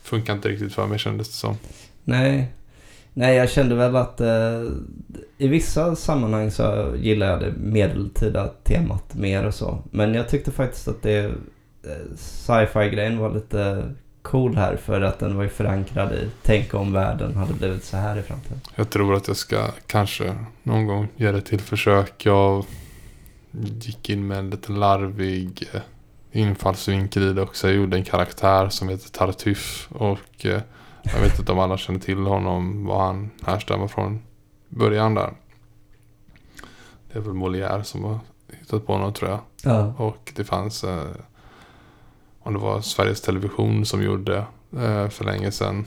Funkar inte riktigt för mig kändes det som. Nej. Nej, jag kände väl att eh, i vissa sammanhang så gillar jag det medeltida temat mer och så. Men jag tyckte faktiskt att det eh, sci-fi-grejen var lite cool här för att den var ju förankrad i tänk om världen hade blivit så här i framtiden. Jag tror att jag ska kanske någon gång ge det till försök. Jag gick in med en lite larvig eh, infallsvinkel i det också. Jag gjorde en karaktär som heter Tartuffe. Och eh, jag vet inte om alla känner till honom. Var han härstammar från början där. Det är väl Molière som har hittat på honom tror jag. Ja. Och det fanns, eh, om det var Sveriges Television som gjorde eh, för länge sedan,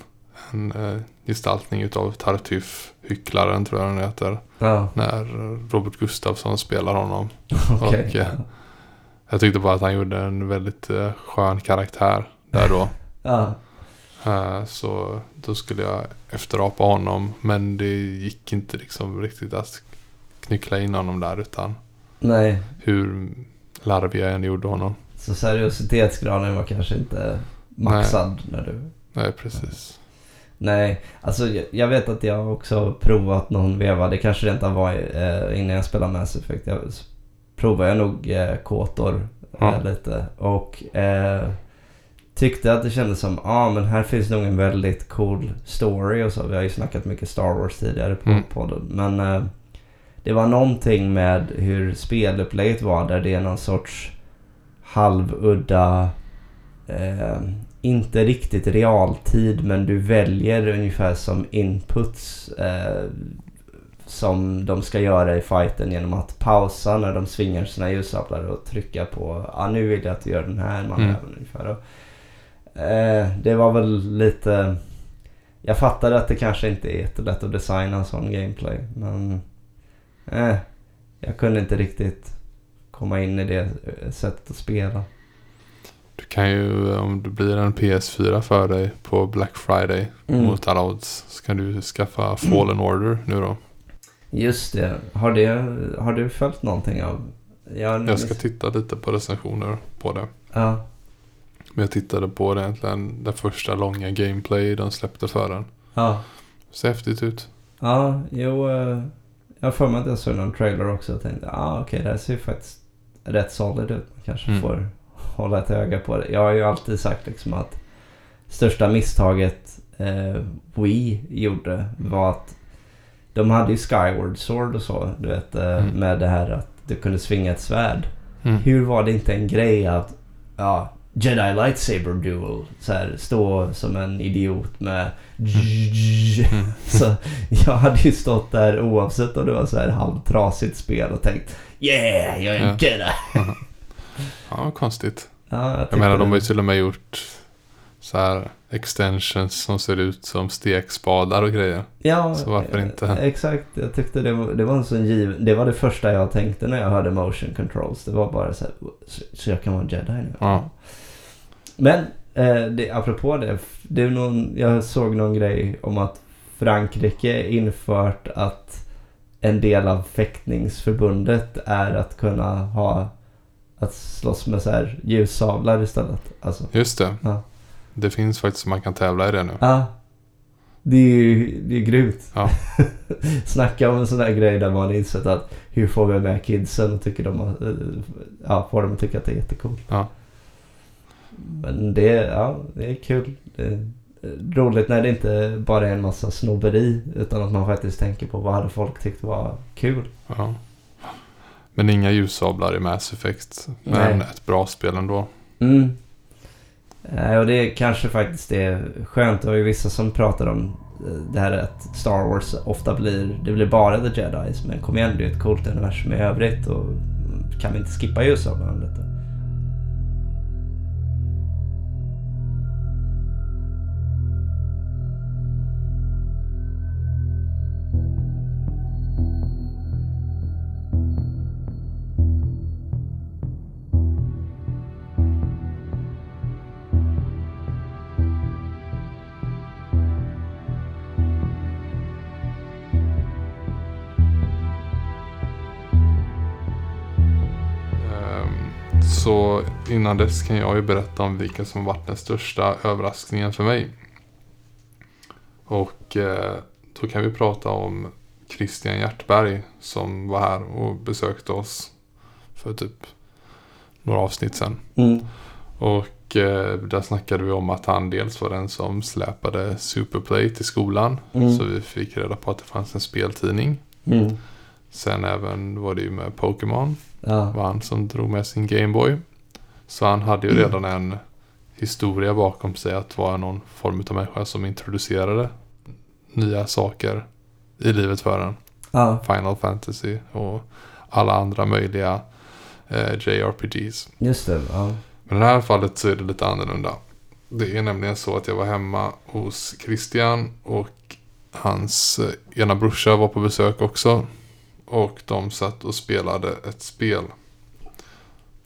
en eh, gestaltning utav Tartuffe, Hycklaren tror jag den heter. Ja, När Robert Gustafsson spelar honom. okej. Och, eh, Jag tyckte bara att han gjorde en väldigt eh, skön karaktär där då. Ja. Eh, så då skulle jag efterapa honom. Men det gick inte liksom riktigt att knyckla in honom där utan Nej, hur larvig jag än gjorde honom. så seriositetsgraden var kanske inte maxad när du Nej, precis. Nej, alltså jag, vet att jag också provat någon veva. Det kanske rent av var eh, innan jag spelade Mass Effect. Jag provade jag nog eh, Kotor Ja. lite. Och eh, tyckte att det kändes som, ja ah, men här finns nog en väldigt cool story och så. Vi har ju snackat mycket Star Wars tidigare på Mm. podden. Men eh, det var någonting med hur spelupplägget var där det är någon sorts halvudda eh, inte riktigt realtid men du väljer ungefär som inputs eh, som de ska göra i fighten genom att pausa när de svingar sina ljussablar och trycka på ah, nu vill jag att du gör den här manövern ungefär. Och, eh, det var väl lite... Jag fattade att det kanske inte är jättelätt att designa en sån gameplay men eh, jag kunde inte riktigt komma in i det eh, sättet att spela. kan ju, om det blir en PS4 för dig på Black Friday Mm. mot alla odds, så kan du skaffa Fallen Order nu då. Just det. Har, det. har du följt någonting av? Jag, Jag ska titta lite på recensioner på det. Ja. Men jag tittade på det egentligen, den första långa gameplay de släppte för den. Ja. Ser häftigt ut. Ja, jo. eh, Jag har för mig att jag såg någon trailer också och tänkte ah, okej det här ser ju faktiskt rätt solid ut. Man kanske Mm. får hålla ett öga på det. Jag har ju alltid sagt liksom att största misstaget eh, Wii gjorde var att de hade ju Skyward Sword och så. Du vet eh, Mm. med det här att du kunde svinga ett svärd. Mm. Hur var det inte en grej att ja, Jedi Lightsaber Duel så här, stå som en idiot med Mm. Så jag hade ju stått där oavsett om det var så här halvtrasigt spel och tänkt Yeah, jag är en Ja. Jedi! Ja, konstigt. Ja, Jag tyckte menar, de har ju till och med gjort så här extensions som ser ut som stekspadar och grejer. Ja, Så varför inte? eh, Exakt, jag tyckte det var, det var en sån giv... Det var det första jag tänkte när jag hörde motion controls. Det var bara så här, så, så jag kan vara en jedi nu? Ja. Men, eh, det, apropå det. det är någon, jag såg någon grej om att Frankrike infört att en del av fäktningsförbundet är att kunna ha att slåss med så här ljussablar istället. Alltså, Just det. Ja. Det finns faktiskt man kan tävla i det nu. ja. Det är ju det är grymt. Ja. Snacka om en sån där grej där man insett att hur får vi med kidsen och tycker de eh, ja, får dem att tycka att det är jättekul. Ja. Men det, ja, det är kul. Det är roligt när det inte bara är en massa snobberi utan att man faktiskt tänker på vad hade folk tyckt var kul. ja. Men inga ljussablar i Mass Effect. Men Nej. ett bra spel ändå. Mm. Eh, och det kanske faktiskt är skönt. Det var ju vissa som pratar om eh, det här att Star Wars ofta blir, det blir bara The Jedis. Men kom igen, det är ett coolt universum i övrigt och kan vi inte skippa ljussablarna lite? Innan dess kan jag ju berätta om vilken som varit den största överraskningen för mig. Och eh, då kan vi prata om Christian Hjertberg som var här och besökte oss för typ några avsnitt sedan. Mm. Och eh, där snackade vi om att han dels var den som släpade Superplay till skolan. Mm. Så vi fick reda på att det fanns en speltidning. Mm. Sen även var det ju med Pokémon. Ja. var han som drog med sin Gameboy. Så han hade ju redan en historia bakom sig att vara någon form av människa som introducerade nya saker i livet för en. Ja. Final Fantasy och alla andra möjliga eh, JRPGs. Just det. Ja. Men i det här fallet så är det lite annorlunda. Det är nämligen så att jag var hemma hos Christian och hans eh, ena brorsa var på besök också. Och de satt och spelade ett spel.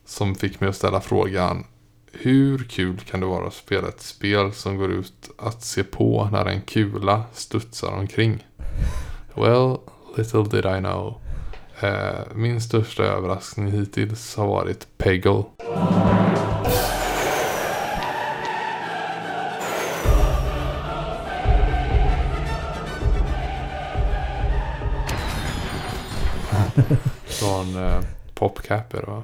Som fick mig att ställa frågan. Hur kul kan det vara att spela ett spel som går ut att se på när en kula studsar omkring? Well, little did I know. Eh, min största överraskning hittills har varit Peggle. Från eh, PopCap är det va?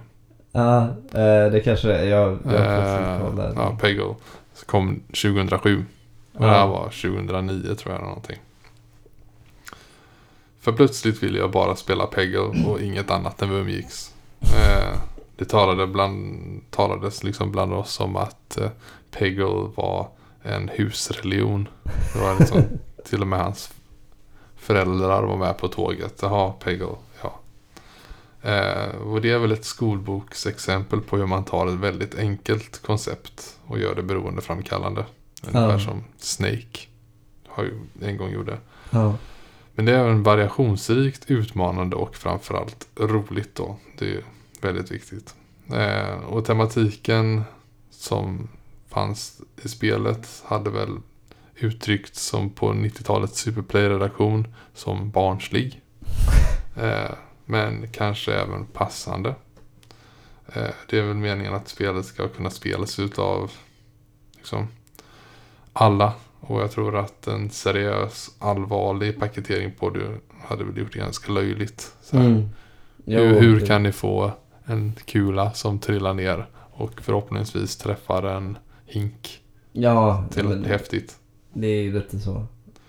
Ja, eh, det kanske är. Jag, jag Eh, koll där. ja, Peggle. Så kom 2007. Och det här var 2009 tror jag eller någonting. För plötsligt ville jag bara spela Peggle och inget annat än vi umgicks. Eh, det talade bland, talades liksom bland oss om att eh, Peggle var en husreligion. Det var liksom till och med hans föräldrar var med på tåget. Jaha, Peggle. Eh, och det är väl ett skolboksexempel på hur man tar ett väldigt enkelt koncept och gör det beroendeframkallande. Ungefär Ja. som Snake har ju en gång gjorde. Ja. Men det är även variationsrikt, utmanande och framförallt roligt då. Det är väldigt viktigt. Eh, och tematiken som fanns i spelet hade väl uttryckts som på 90-talets Superplay-redaktion som barnslig. Eh, men kanske även passande. Eh, det är väl meningen att spelet ska kunna spelas utav liksom, alla. Och jag tror att en seriös, allvarlig paketering på det hade väl gjort det ganska löjligt. Mm. Jo, hur, hur det- kan ni få en kula som trillar ner och förhoppningsvis träffar en hink Ja, till men häftigt? det är ju lite så.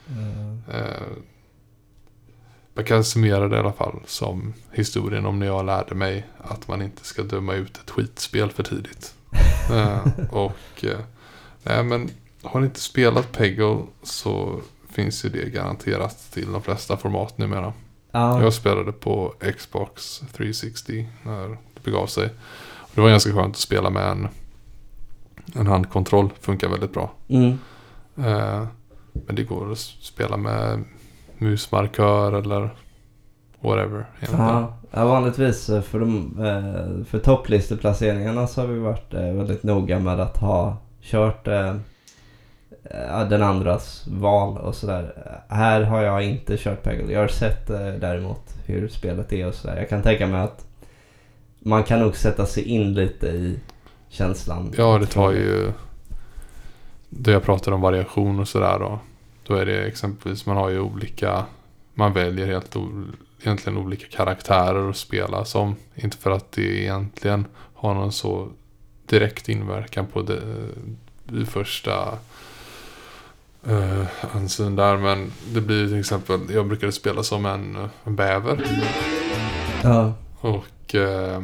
Eh, Eh, man kan summera det i alla fall som historien om när jag lärde mig att man inte ska döma ut ett skitspel för tidigt. Eh, och eh, nej men har ni inte spelat Peggle så finns ju det garanterat till de flesta format numera. ja, Jag spelade på Xbox 360 när det begav sig. Det var ganska skönt att spela med en, en handkontroll. Funkar väldigt bra. mm. Eh, men det går att spela med musmarkör eller whatever. Ja, ja, vanligtvis eh, för, de, eh, för topplisteplaceringarna så har vi varit eh, väldigt noga med att ha kört den andras val och sådär. Här har jag inte kört Peggle. Jag har sett däremot hur spelet är och sådär. Jag kan tänka mig att man kan nog sätta sig in lite i känslan. Ja, det tar ju... Då jag pratar om variation och sådär då. Då är det exempelvis, man har ju olika... Man väljer helt egentligen olika karaktärer att spela som. Inte för att det egentligen har någon så direkt inverkan på det, det första uh, ansyn där. Men det blir till exempel, jag brukade spela som en, en bäver. Ja, Och eh,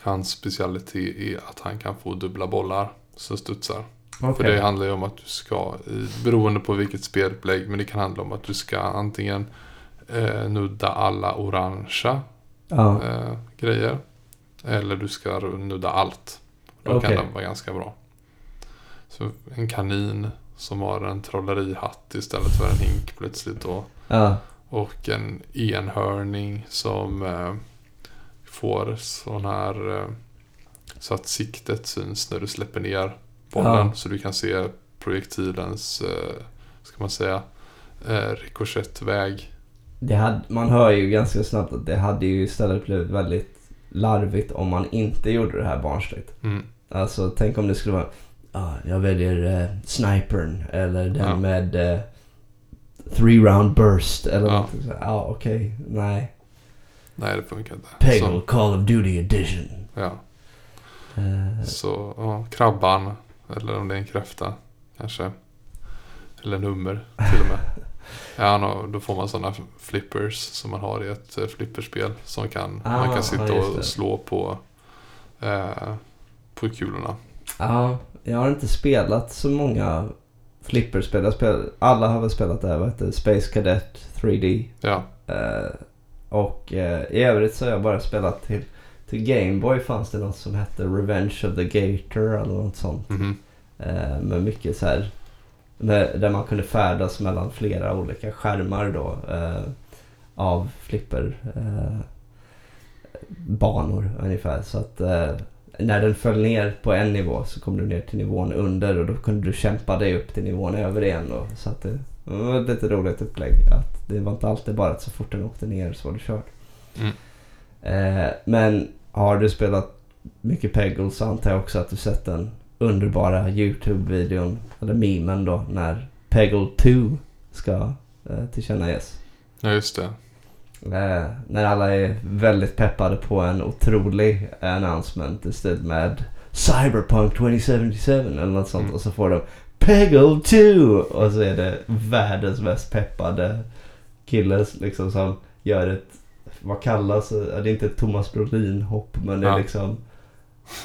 hans specialitet är att han kan få dubbla bollar som studsar. Okej. För det handlar ju om att du ska, beroende på vilket spelupplägg, men det kan handla om att du ska antingen eh, nudda alla orangea Ja, eh, grejer. Eller du ska nudda allt. Då Okej. kan den vara ganska bra. Så en kanin som har en trollerihatt istället för en hink plötsligt då. ja, Och en enhörning som eh, får sån här eh, så att siktet syns när du släpper ner bollen. Ja. Så du kan se projektilens, eh, ska man säga, eh, rikoschettväg. det hade, man hör ju ganska snabbt att det hade ju istället blivit väldigt larvigt om man inte gjorde det här barnsligt. Mm. Alltså tänk om det skulle vara, ah, jag väljer eh, snipern eller den Ja. med eh, three round burst eller Ja. något sånt. Ja okej, nej. Nej, det funkar inte. Peggle Så, Call of Duty edition. ja. Eh, så ja, krabban, eller om det är en kräfta kanske. Eller nummer till och med. Ja, no, då får man sådana flippers som man har i ett eh, flipperspel. Som kan, Ah, man kan ja, sitta det. och slå på, eh, på kulorna. Ja, jag har inte spelat så många flipperspel. Jag spel, alla har väl spelat det här, vad heter? Space Cadet 3D. Ja, Eh, och eh, i övrigt så har jag bara spelat till, till Gameboy fanns det något som hette Revenge of the Gator eller något sånt. mhm. Eh, med mycket så här med, där man kunde färdas mellan flera olika skärmar då eh, av flipper eh, banor ungefär. Så att eh, när den föll ner på en nivå så kom du ner till nivån under och då kunde du kämpa dig upp till nivån över igen då. Så att det, det var ett lite roligt upplägg. Att det var inte alltid bara att så fort den åkte ner så var det kört. Mm. Eh, men har du spelat mycket Peggle så antar jag också att du sett den underbara YouTube-videon, eller memen då, när Peggle 2 ska eh, tillkännages. ja just det. Eh, när alla är väldigt peppade på en otrolig announcement i stil med Cyberpunk 2077 eller något sånt Mm. och så får de Peggle 2 och så är det världens mest peppade kille liksom som gör ett, vad kallas det? Det är inte ett Thomas Brolin hopp men det är Ja. liksom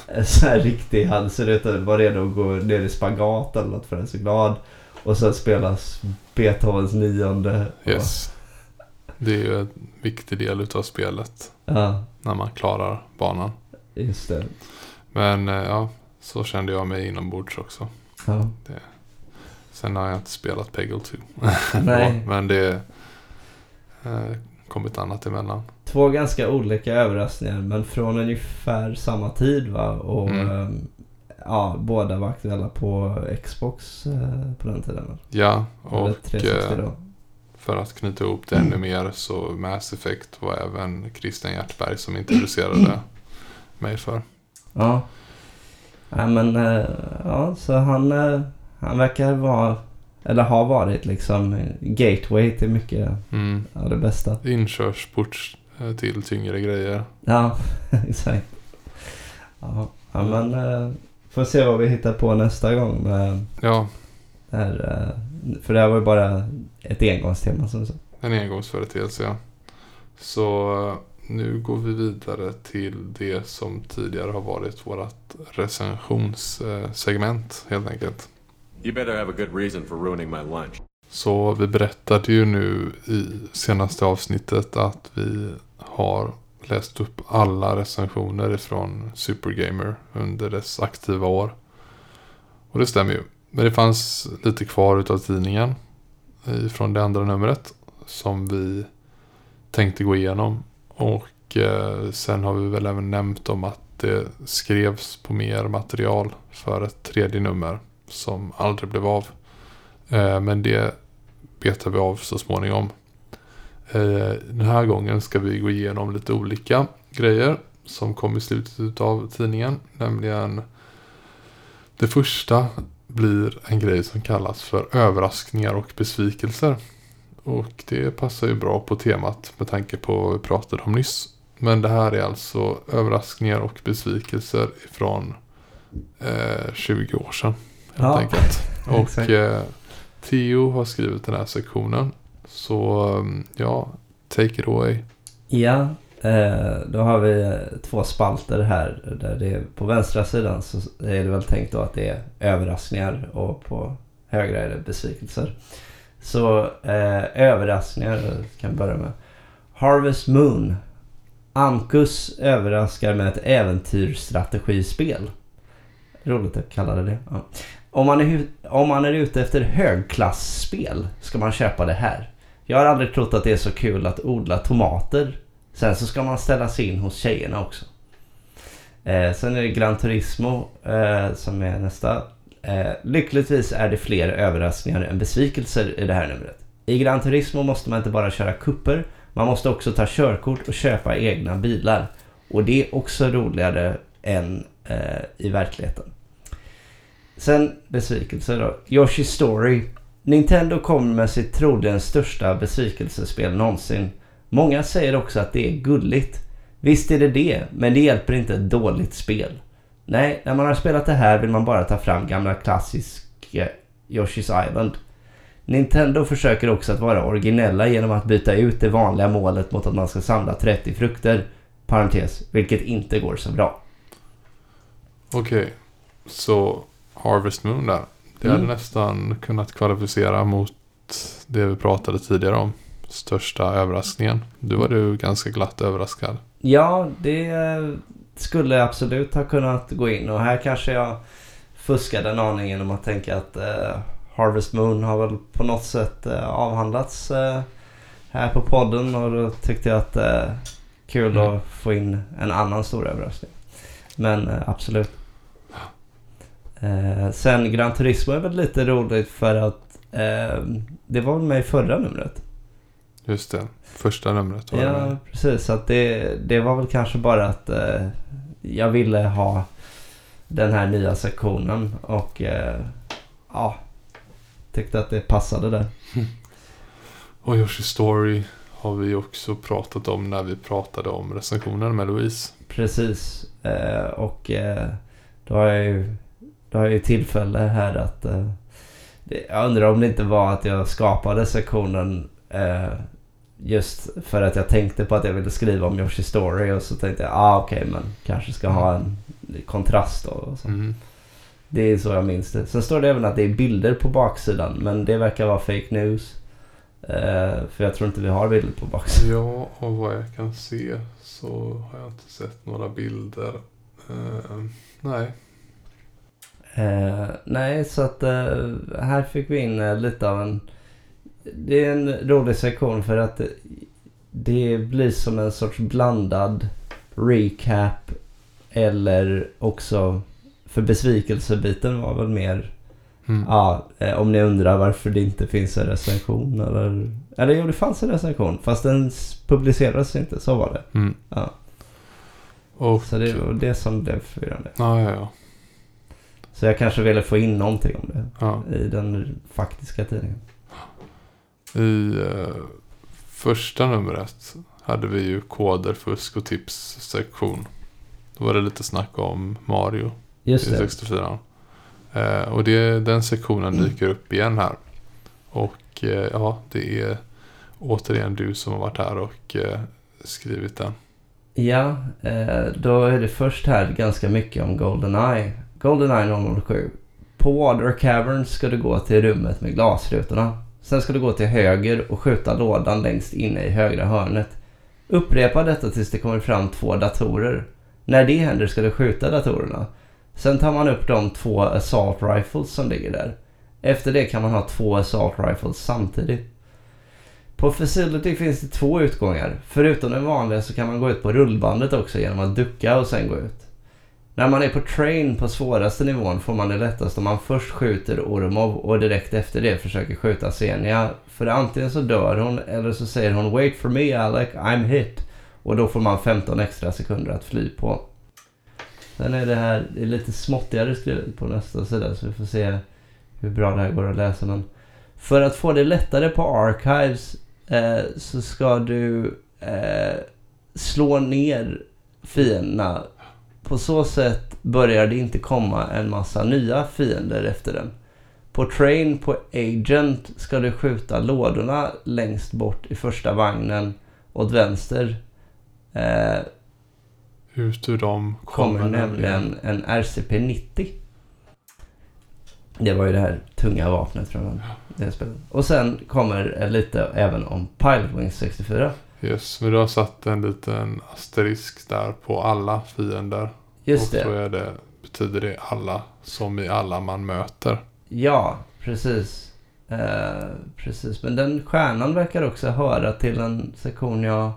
en så här riktig, han ser ut att vara redo att gå ner i spagat eller något för han är så glad. Och sen spelas Beethovens nionde. Yes. Det är ju en viktig del utav spelet. Ja, När man klarar banan. just det. Men eh, ja, så kände jag mig inombords också. Ja. Sen har jag inte spelat Peggle 2. Nej. Men det eh, kommit annat emellan. Två ganska olika överraskningar men från ungefär samma tid va. Och Mm. ehm, ja, båda var aktuella på Xbox eh, på den tiden. Ja, och 360 eh, för att knyta ihop det ännu mer så Mass Effect var även Christian Hjertberg som introducerade mig för. Ja. Nej men, eh, ja så han, han verkar vara, eller har varit liksom eh, gateway till mycket Mm. av det bästa. Inkörsport eh, till tyngre grejer. Ja, exakt. Ja, ja men eh, får se vad vi hittar på nästa gång med Ja, det här. För det här var ju bara ett engångstema som du sa. en engångsföreteelse ja. Så nu går vi vidare till det som tidigare har varit vårt recensionssegment helt enkelt. You better have a good reason for ruining my lunch. Så vi berättade ju nu i senaste avsnittet att vi har läst upp alla recensioner ifrån Supergamer under dess aktiva år. Och det stämmer ju. Men det fanns lite kvar utav tidningen från det andra numret som vi tänkte gå igenom. Och eh, sen har vi väl även nämnt om att det skrevs på mer material för ett tredje nummer som aldrig blev av. Eh, men det betar vi av så småningom. Eh, den här gången ska vi gå igenom lite olika grejer som kom i slutet av tidningen. Nämligen det första blir en grej som kallas för överraskningar och besvikelser. Och det passar ju bra på temat med tanke på vad vi pratade om nyss. Men det här är alltså överraskningar och besvikelser från eh, 20 år sedan. Helt Ja, enkelt. Och eh, Theo har skrivit den här sektionen. Så um, ja, take it away. Ja, eh, då har vi eh, två spalter här. Där det på vänstra sidan så är det väl tänkt då att det är överraskningar och på högra är det besvikelser. Så eh, överraskningar eh, kan vi börja med. Harvest Moon. Ankus överraskar med ett äventyrsstrategispel. Roligt att kalla det det. Ja. Om, man är, om man är ute efter högklassspel ska man köpa det här. Jag har aldrig trott att det är så kul att odla tomater. Sen så ska man ställa sig in hos tjejerna också. Eh, sen är det Gran Turismo eh, som är nästa. Eh, lyckligtvis är det fler överraskningar än besvikelser i det här numret. I Gran Turismo måste man inte bara köra kupper. Man måste också ta körkort och köpa egna bilar. Och det är också roligare än eh, i verkligheten. Sen besvikelser då. Yoshi Story. Nintendo kommer med sitt troligen största besvikelsespel någonsin. Många säger också att det är gulligt. Visst är det det, men det hjälper inte ett dåligt spel. Nej, när man har spelat det här vill man bara ta fram gamla klassiska Yoshi's Island. Nintendo försöker också att vara originella genom att byta ut det vanliga målet mot att man ska samla 30 frukter. Parentes, vilket inte går så bra. Okej, så Harvest Moon där. Det Mm. hade nästan kunnat kvalificera mot det vi pratade tidigare om. Största överraskningen. Du var du ganska glatt överraskad. Ja, det skulle absolut ha kunnat gå in och här kanske jag fuskade en aning genom att tänka att eh, Harvest Moon har väl på något sätt eh, avhandlats eh, här på podden och då tyckte jag att eh, kul Mm. att få in en annan stor överraskning. Men eh, absolut. Eh, sen Gran Turismo är väl lite roligt för att eh, det var med i förra numret. Just det. Första numret var Ja, med. precis. Så att det, det var väl kanske bara att eh, jag ville ha den här nya sektionen och eh, ja, tyckte att det passade där. Och Yoshi Story har vi också pratat om när vi pratade om recensionen med Louise. Precis. Eh, och eh, då har jag ju, då har jag ju tillfälle här att eh, jag undrar om det inte var att jag skapade sektionen eh, just för att jag tänkte på att jag ville skriva om Yoshi Story och så tänkte jag, ah okej men kanske ska ha en kontrast då. Och så. Mm. Det är så jag minns det. Sen står det även att det är bilder på baksidan men det verkar vara fake news. Eh, för jag tror inte vi har bilder på baksidan. Ja, och vad jag kan se så har jag inte sett några bilder. Eh, nej. Eh, nej, så att eh, här fick vi in eh, lite av en... Det är en rolig sektion för att det, blir som en sorts blandad recap eller också För besvikelsebiten var väl mer Mm. Ja, eh, om ni undrar varför det inte finns en recension eller... Eller jo, det fanns en recension fast den publicerades inte, så var det. Mm. Ja. Och, Så det var det som blev förvirrande. ja, ja, ja. Så jag kanske ville få in någonting om det ja. i den faktiska tidningen. I eh, första numret hade vi ju koder, fusk och tips sektion. Då var det lite snack om Mario Just i det. 64. Eh, och det, den sektionen dyker upp igen här. Och eh, ja, det är återigen du som har varit här och eh, skrivit den. Ja, eh, då är det först här ganska mycket om Goldeneye. Goldeneye 007. På Water Cavern ska du gå till rummet med glasrutorna. Sen ska du gå till höger och skjuta lådan längst inne i högra hörnet. Upprepa detta tills det kommer fram två datorer. När det händer ska du skjuta datorerna. Sen tar man upp de två assault rifles som ligger där. Efter det kan man ha två assault rifles samtidigt. På Facility finns det två utgångar. Förutom den vanliga så kan man gå ut på rullbandet också genom att ducka och sen gå ut. När man är på train på svåraste nivån får man det lättast om man först skjuter Ormov och direkt efter det försöker skjuta Senia. För antingen så dör hon eller så säger hon Wait for me Alec, I'm hit. Och då får man 15 extra sekunder att fly på. Sen är det här det är lite småttigare skrivet på nästa sida så vi får se hur bra det här går att läsa. Men för att få det lättare på Archives eh, så ska du eh, slå ner fienderna. På så sätt börjar det inte komma en massa nya fiender efter den. På Train på Agent ska du skjuta lådorna längst bort i första vagnen åt vänster. Eh, Ut ur dem kommer nämligen en RCP-90. Det var ju det här tunga vapnet från det spelet. Och sen kommer lite även om Pilot Wings 64. Yes, men du har satt en liten asterisk där på alla fiender. Just och då det. är det, betyder det alla som i alla man möter. Ja, precis. Eh, precis. Men den stjärnan verkar också höra till en sektion jag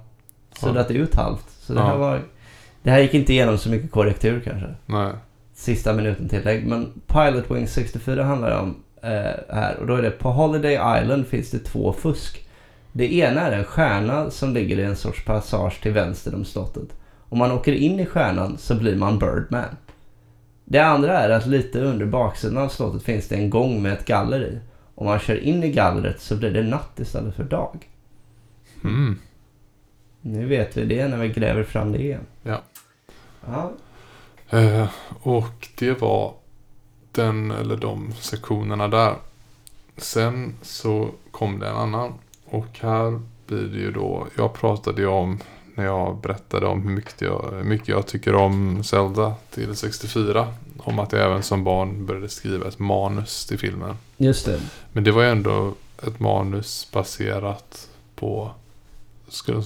suddat ut halvt. Så det Ja. här var... Det här gick inte igenom så mycket korrektur kanske. Nej. sista minuten tillägg. Men Pilot Wings 64 handlar om eh, här. Och då är det på Holiday Island finns det två fusk. Det ena är en stjärna som ligger i en sorts passage till vänster om slottet. Om man åker in i stjärnan så blir man Birdman. Det andra är att lite under baksidan av slottet finns det en gång med ett galler i. Om man kör in i gallret så blir det natt istället för dag. Mm. Nu vet vi det när vi gräver fram det igen. Ja. Ja, Eh, och det var den eller de sektionerna där. Sen så kom det en annan. Och här blir det ju då, jag pratade ju om när jag berättade om hur mycket jag, mycket jag tycker om Zelda till 64. Om att jag även som barn började skriva ett manus till filmen. just det. Men det var ju ändå ett manus baserat på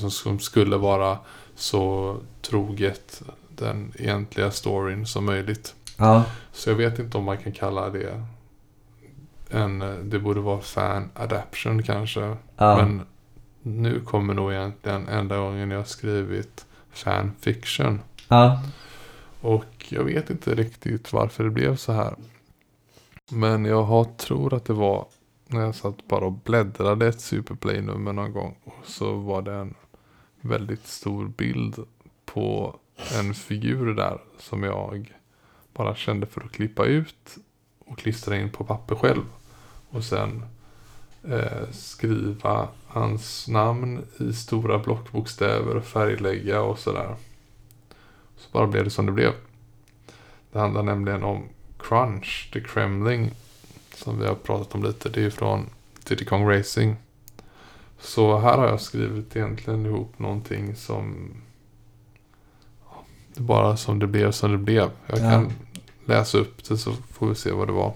som skulle vara så troget den egentliga storyn som möjligt. Ja, Så jag vet inte om man kan kalla det en, det borde vara fan adaption kanske. ja. Men nu kommer nog egentligen enda gången jag har skrivit fan fiction. ja. Och jag vet inte riktigt varför det blev så här. Men jag har, tror att det var när jag satt bara och bläddrade ett Superplay-nummer någon gång. Och så var det en väldigt stor bild på en figur där som jag bara kände för att klippa ut och klistra in på papper själv. Och sen eh, skriva hans namn i stora blockbokstäver och färglägga och sådär. Så bara blev det som det blev. Det handlar nämligen om Crunch, The Kremling. Som vi har pratat om lite. Det är från Diddy Kong Racing. Så här har jag skrivit egentligen ihop någonting som... Det bara som det blev som det blev. Jag Ja. kan läsa upp det så får vi se vad det var.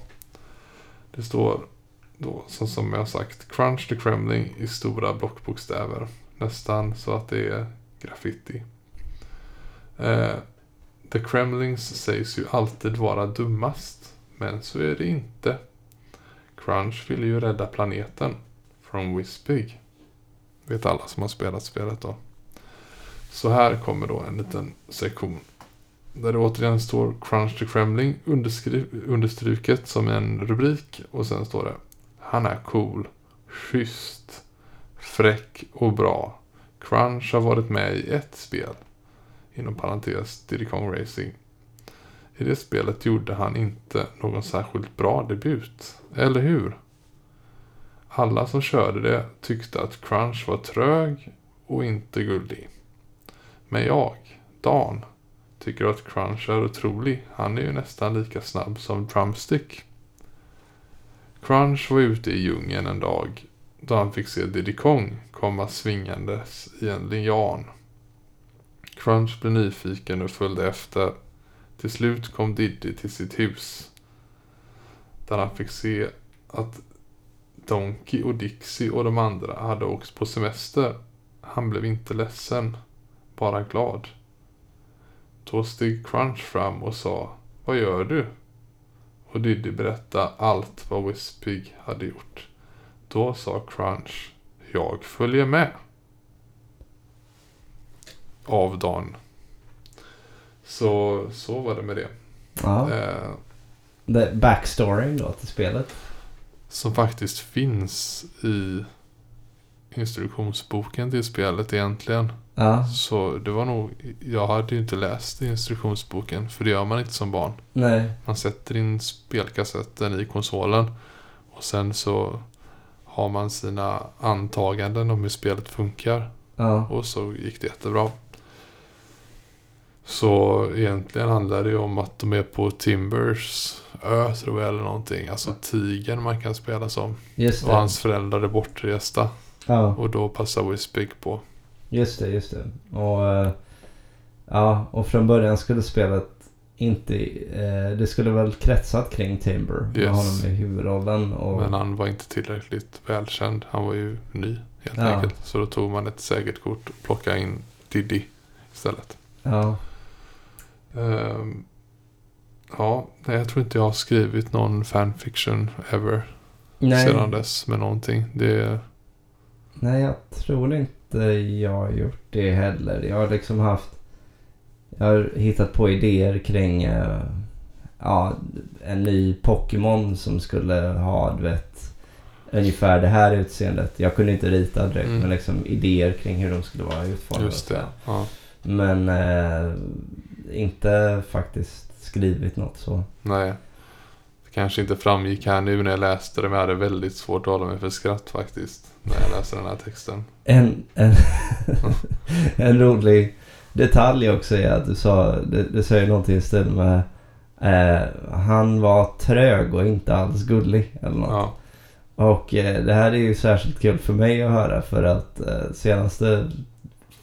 Det står då, så som jag har sagt, Crunch the Kremling i stora blockbokstäver. Nästan så att det är graffiti. Eh, The Kremlings sägs ju alltid vara dummast. Men så är det inte. Crunch vill ju rädda planeten. Från Wispig. Vet alla som har spelat spelet då. Så här kommer då en liten sektion. Där det återigen står Crunch the Kremling underskri- understruket som en rubrik. Och sen står det han är cool, schysst, fräck och bra. Crunch har varit med i ett spel. Inom parentes Diddy Kong Racing. I det spelet gjorde han inte någon särskilt bra debut. Eller hur? Alla som körde det tyckte att Crunch var trög och inte gullig. Men jag, Dan, tycker att Crunch är otrolig. Han är ju nästan lika snabb som Drumstick. Crunch var ute i djungeln en dag då han fick se Diddy Kong komma svingandes i en lian. Crunch blev nyfiken och följde efter. Till slut kom Diddy till sitt hus. Där han fick se att Donkey och Dixie och de andra hade åkt på semester. Han blev inte ledsen, bara glad. Då steg Crunch fram och sa Vad gör du? Och Diddy berättade allt vad Wispig hade gjort. Då sa Crunch Jag följer med. Av Dan. Så, så var det med det. Ja. Eh, Det, backstoryn då till spelet. som faktiskt finns i instruktionsboken till spelet egentligen. Ja. Så det var nog, jag hade ju inte läst instruktionsboken för det gör man inte som barn. Nej. Man sätter in spelkassetten i konsolen och sen så har man sina antaganden om hur spelet funkar Ja. och så gick det jättebra. Så egentligen handlar det ju om att de är på Timbers ö tror jag eller någonting. Alltså tigern man kan spela som. Och hans föräldrar är bortresta. Ja. Och då passar Wispig på. Just det, just det. Och, eh, ja, och från början skulle spelet inte... Eh, det skulle väl kretsat kring Timber. Med Yes. honom i huvudrollen. Och, Men han var inte tillräckligt välkänd. Han var ju ny helt Ja. enkelt. Så då tog man ett säkert kort och plockade in Diddy istället. ja. Ehm, ja, jag tror inte jag har skrivit någon fanfiction ever Nej, sedan dess med någonting. Det, nej, jag tror inte jag har gjort det heller. Jag har liksom haft... Jag har hittat på idéer kring eh, ja, en ny Pokémon som skulle ha, du vet, ungefär det här utseendet. Jag kunde inte rita direkt, Mm. men liksom idéer kring hur de skulle vara utformade. just det. Ja, Men eh, inte faktiskt skrivit något så. nej. Det kanske inte framgick här nu när jag läste det. Men jag hade väldigt svårt att hålla mig för skratt faktiskt. När jag läste den här texten. En, en, en rolig detalj också är att du sa, du, du säger någonting i stil med eh, han var trög och inte alls gullig eller något. Ja, Och eh, det här är ju särskilt kul för mig att höra för att eh, senaste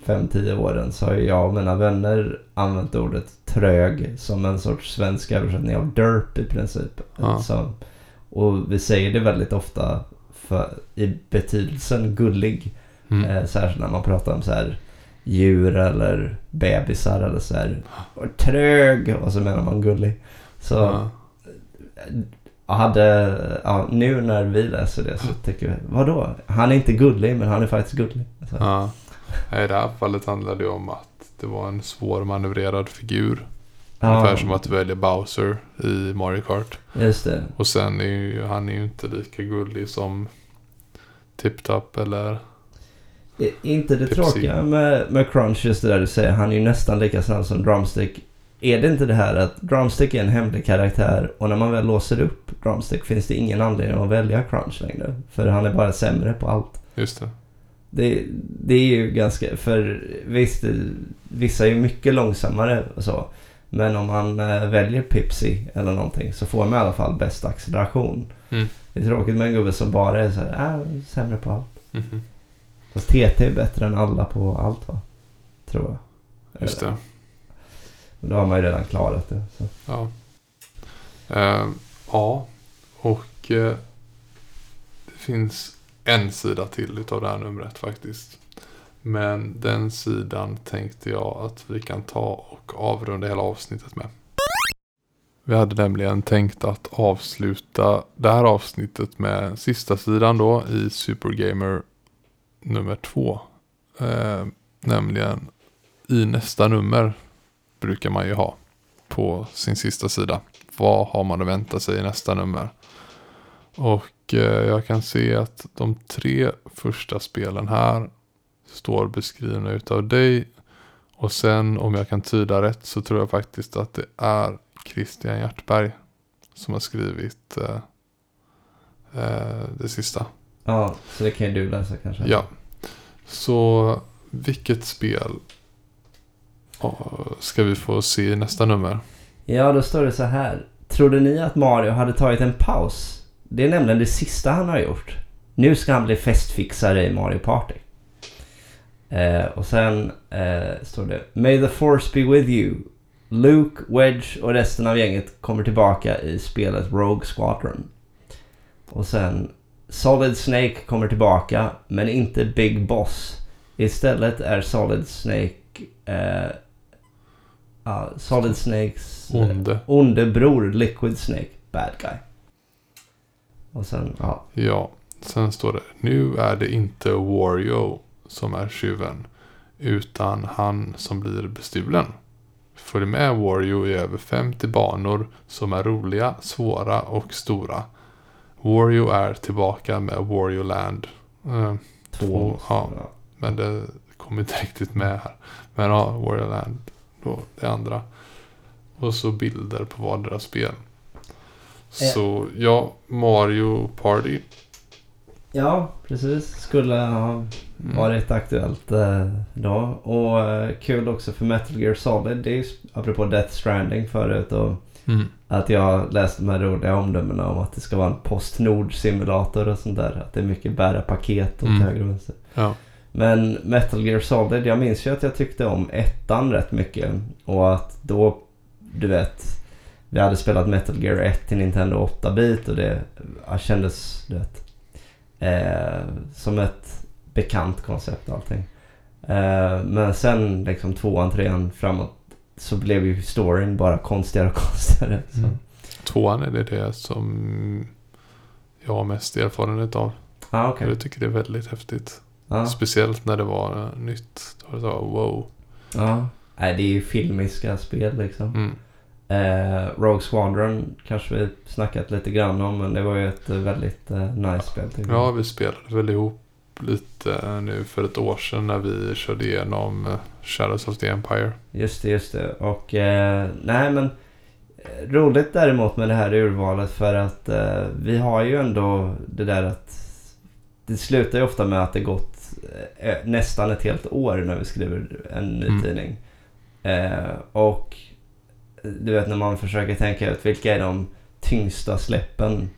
5-10 åren så har jag och mina vänner använt ordet trög som en sorts svensk översättning av derp i princip. Ja. Så, och vi säger det väldigt ofta för, i betydelsen gullig. mm. Eh, särskilt när man pratar om så här djur eller bebisar eller så här. Och trög och så menar man gullig. Så ja. jag hade, ja, nu när vi läser det så tycker vi, vadå? Han är inte gullig men han är faktiskt gullig. Så, Ja. I det här fallet handlar det om att det var en svårmanövrerad figur. Ungefär som att välja Bowser i Mario Kart. Just det. Och sen är ju han är ju inte lika gullig som Tip Top eller... I- Inte det Pepsi. tråkiga med, med Crunch, just det där du säger. Han är ju nästan lika snabb som Drumstick. Är det inte det här att Drumstick är en hemlig karaktär och när man väl låser upp Drumstick finns det ingen anledning att välja Crunch längre. För han är bara sämre på allt. Just det. Det, det är ju ganska, för visst, vissa är ju mycket långsammare och så. Men om man eh, väljer Pipsy eller någonting så får man i alla fall bäst acceleration. Mm. Det är tråkigt med en gubbe som bara är så här, äh, sämre på allt. Mhm. Fast TT är bättre än alla på allt va? Tror jag. Just det. Men Då har man ju redan klarat det. Så. Ja. Eh, ja. Och eh, det finns en sida till utav det här numret faktiskt. Men den sidan tänkte jag att vi kan ta och avrunda hela avsnittet med. Vi hade nämligen tänkt att avsluta det här avsnittet med sista sidan då i Supergamer nummer två. Eh, nämligen i nästa nummer brukar man ju ha på sin sista sida. Vad har man att vänta sig i nästa nummer? Och eh, jag kan se att de tre första spelen här står beskrivna utav dig. Och sen om jag kan tyda rätt så tror jag faktiskt att det är Christian Hjertberg som har skrivit eh, eh, det sista. Ja, så det kan ju du läsa kanske. Ja. Så vilket spel ska vi få se i nästa nummer? Ja, då står det så här. Trodde ni att Mario hade tagit en paus? Det är nämligen det sista han har gjort. Nu ska han bli festfixare i Mario Party. Eh, och sen eh, står det May the force be with you. Luke, Wedge och resten av gänget kommer tillbaka i spelet Rogue Squadron. Och sen Solid Snake kommer tillbaka men inte Big Boss. Istället är Solid Snake eh, ja, Solid Snakes Onde. onde bror Liquid Snake, bad guy. Och sen, ja. Ja, sen står det nu är det inte Wario som är tjuven utan han som blir bestulen. Följ med Wario i över 50 banor som är roliga, svåra och stora. Wario är tillbaka med Wario Land. Eh, Två, ja. Men det kommer inte riktigt med här. Men ja, Wario Land. Då, det andra. Och så bilder på vardera spel. Så ja, Mario Party. Ja, precis. Skulle ha varit aktuellt eh, då. Och eh, kul också för Metal Gear Solid. Det är ju apropå Death Stranding förut. Och Mm. att jag läste de här roliga omdömena om att det ska vara en Postnord-simulator och sånt där. Att det är mycket bära paket åt Mm. höger och vänster. Ja. Men Metal Gear Solid, jag minns ju att jag tyckte om ettan rätt mycket. Och att då, du vet, vi hade spelat Metal Gear 1 till Nintendo 8-bit och det kändes, du vet, eh, som ett bekant koncept allting. Eh, men sen liksom tvåan, trean framåt så blev ju storyn bara konstigare och konstigare. Mm. Tvåan är det det som jag har mest erfarenhet av. Ah, okej. Jag tycker det är väldigt häftigt. Ja. Speciellt när det var nytt. Då var det så, wow. ja. Nej, det är ju filmiska spel liksom. Mm. Eh, Rogue Squadron kanske vi snackat lite grann om men det var ju ett eh, väldigt eh, nice spel tycker Ja, jag. vi spelade väl ihop lite eh, nu för ett år sedan när vi körde igenom eh, Shadows of the Empire. Just det, just det. Och eh, nej men roligt däremot med det här urvalet för att eh, vi har ju ändå det där att det slutar ju ofta med att det gått nästan ett helt år när vi skriver en ny Mm. tidning. Eh, och du vet när man försöker tänka ut vilka är de tyngsta släppen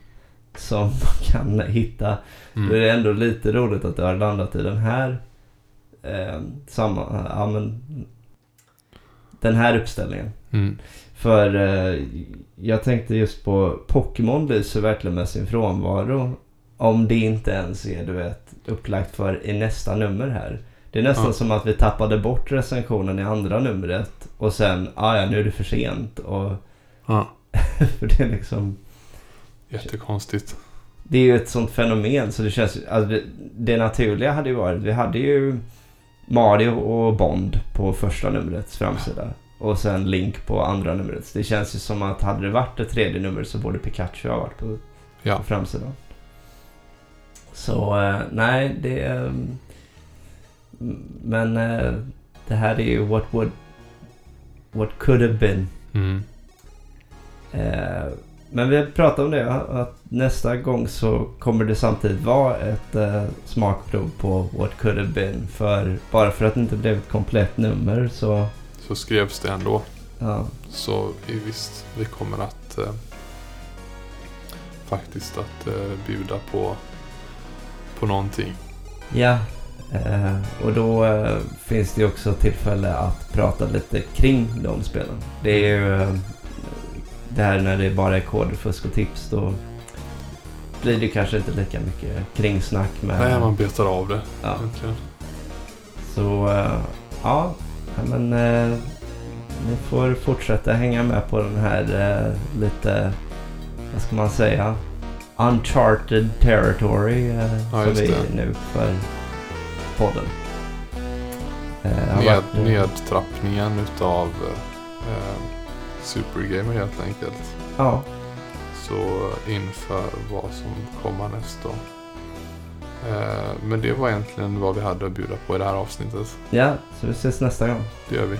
som man kan hitta. Då är Mm. det ändå lite roligt att det har landat i den här eh, samma, ja men den här uppställningen. Mm. För eh, jag tänkte just på Pokémon lyser verkligen med sin frånvaro. Om det inte ens är du vet upplagt för i nästa nummer här. Det är nästan Ja. som att vi tappade bort recensionen i andra numret och sen, ah, ja nu är det för sent. Och, Ja, för det är liksom jättekonstigt. Det är ju ett sånt fenomen så det känns alltså det, naturliga hade ju varit, vi hade ju Mario och Bond på första numrets framsida. Och sen Link på andra numret. Det känns ju som att hade det varit ett tredje nummer så borde Pikachu ha varit på, Ja. på framsidan. Så eh, nej, det... men eh, det här är ju what would... What could have been. Mm. Eh, men vi har pratat om det, att nästa gång så kommer det samtidigt vara ett eh, smakprov på What Could Have Been. För bara för att det inte blev ett komplett nummer så, Så skrevs det ändå. ja. Så visst, vi kommer att eh, faktiskt att eh, bjuda på, på någonting. Ja, eh, och då eh, finns det ju också tillfälle att prata lite kring de spelen. Det är ju eh, det här när det bara är koder, fusk och tips då blir det kanske inte lika mycket kringsnack med... Nej, man betar av det ja. egentligen. Så ja, men ni får fortsätta hänga med på den här lite, vad ska man säga, uncharted territory Ja, som vi är nu för podden. Eh, Ned, varit, nedtrappningen utav eh, supergamer helt enkelt. Ja, Så inför vad som kommer nästa. Eh, men det var egentligen vad vi hade att bjuda på i det här avsnittet. ja, så vi ses nästa gång. Det gör vi.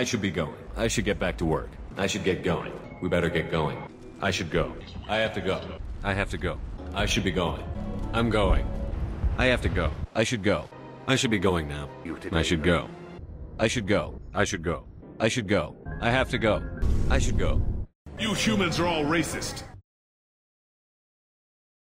I should be going. I should get back to work. I should get going. We better get going. I should go. I have to go. I have to go. I should be going. I'm going. I have to go. I should go. I should be going now. I should go. I should go. I should go. I should go. I have to go. I should go. You humans are all racist.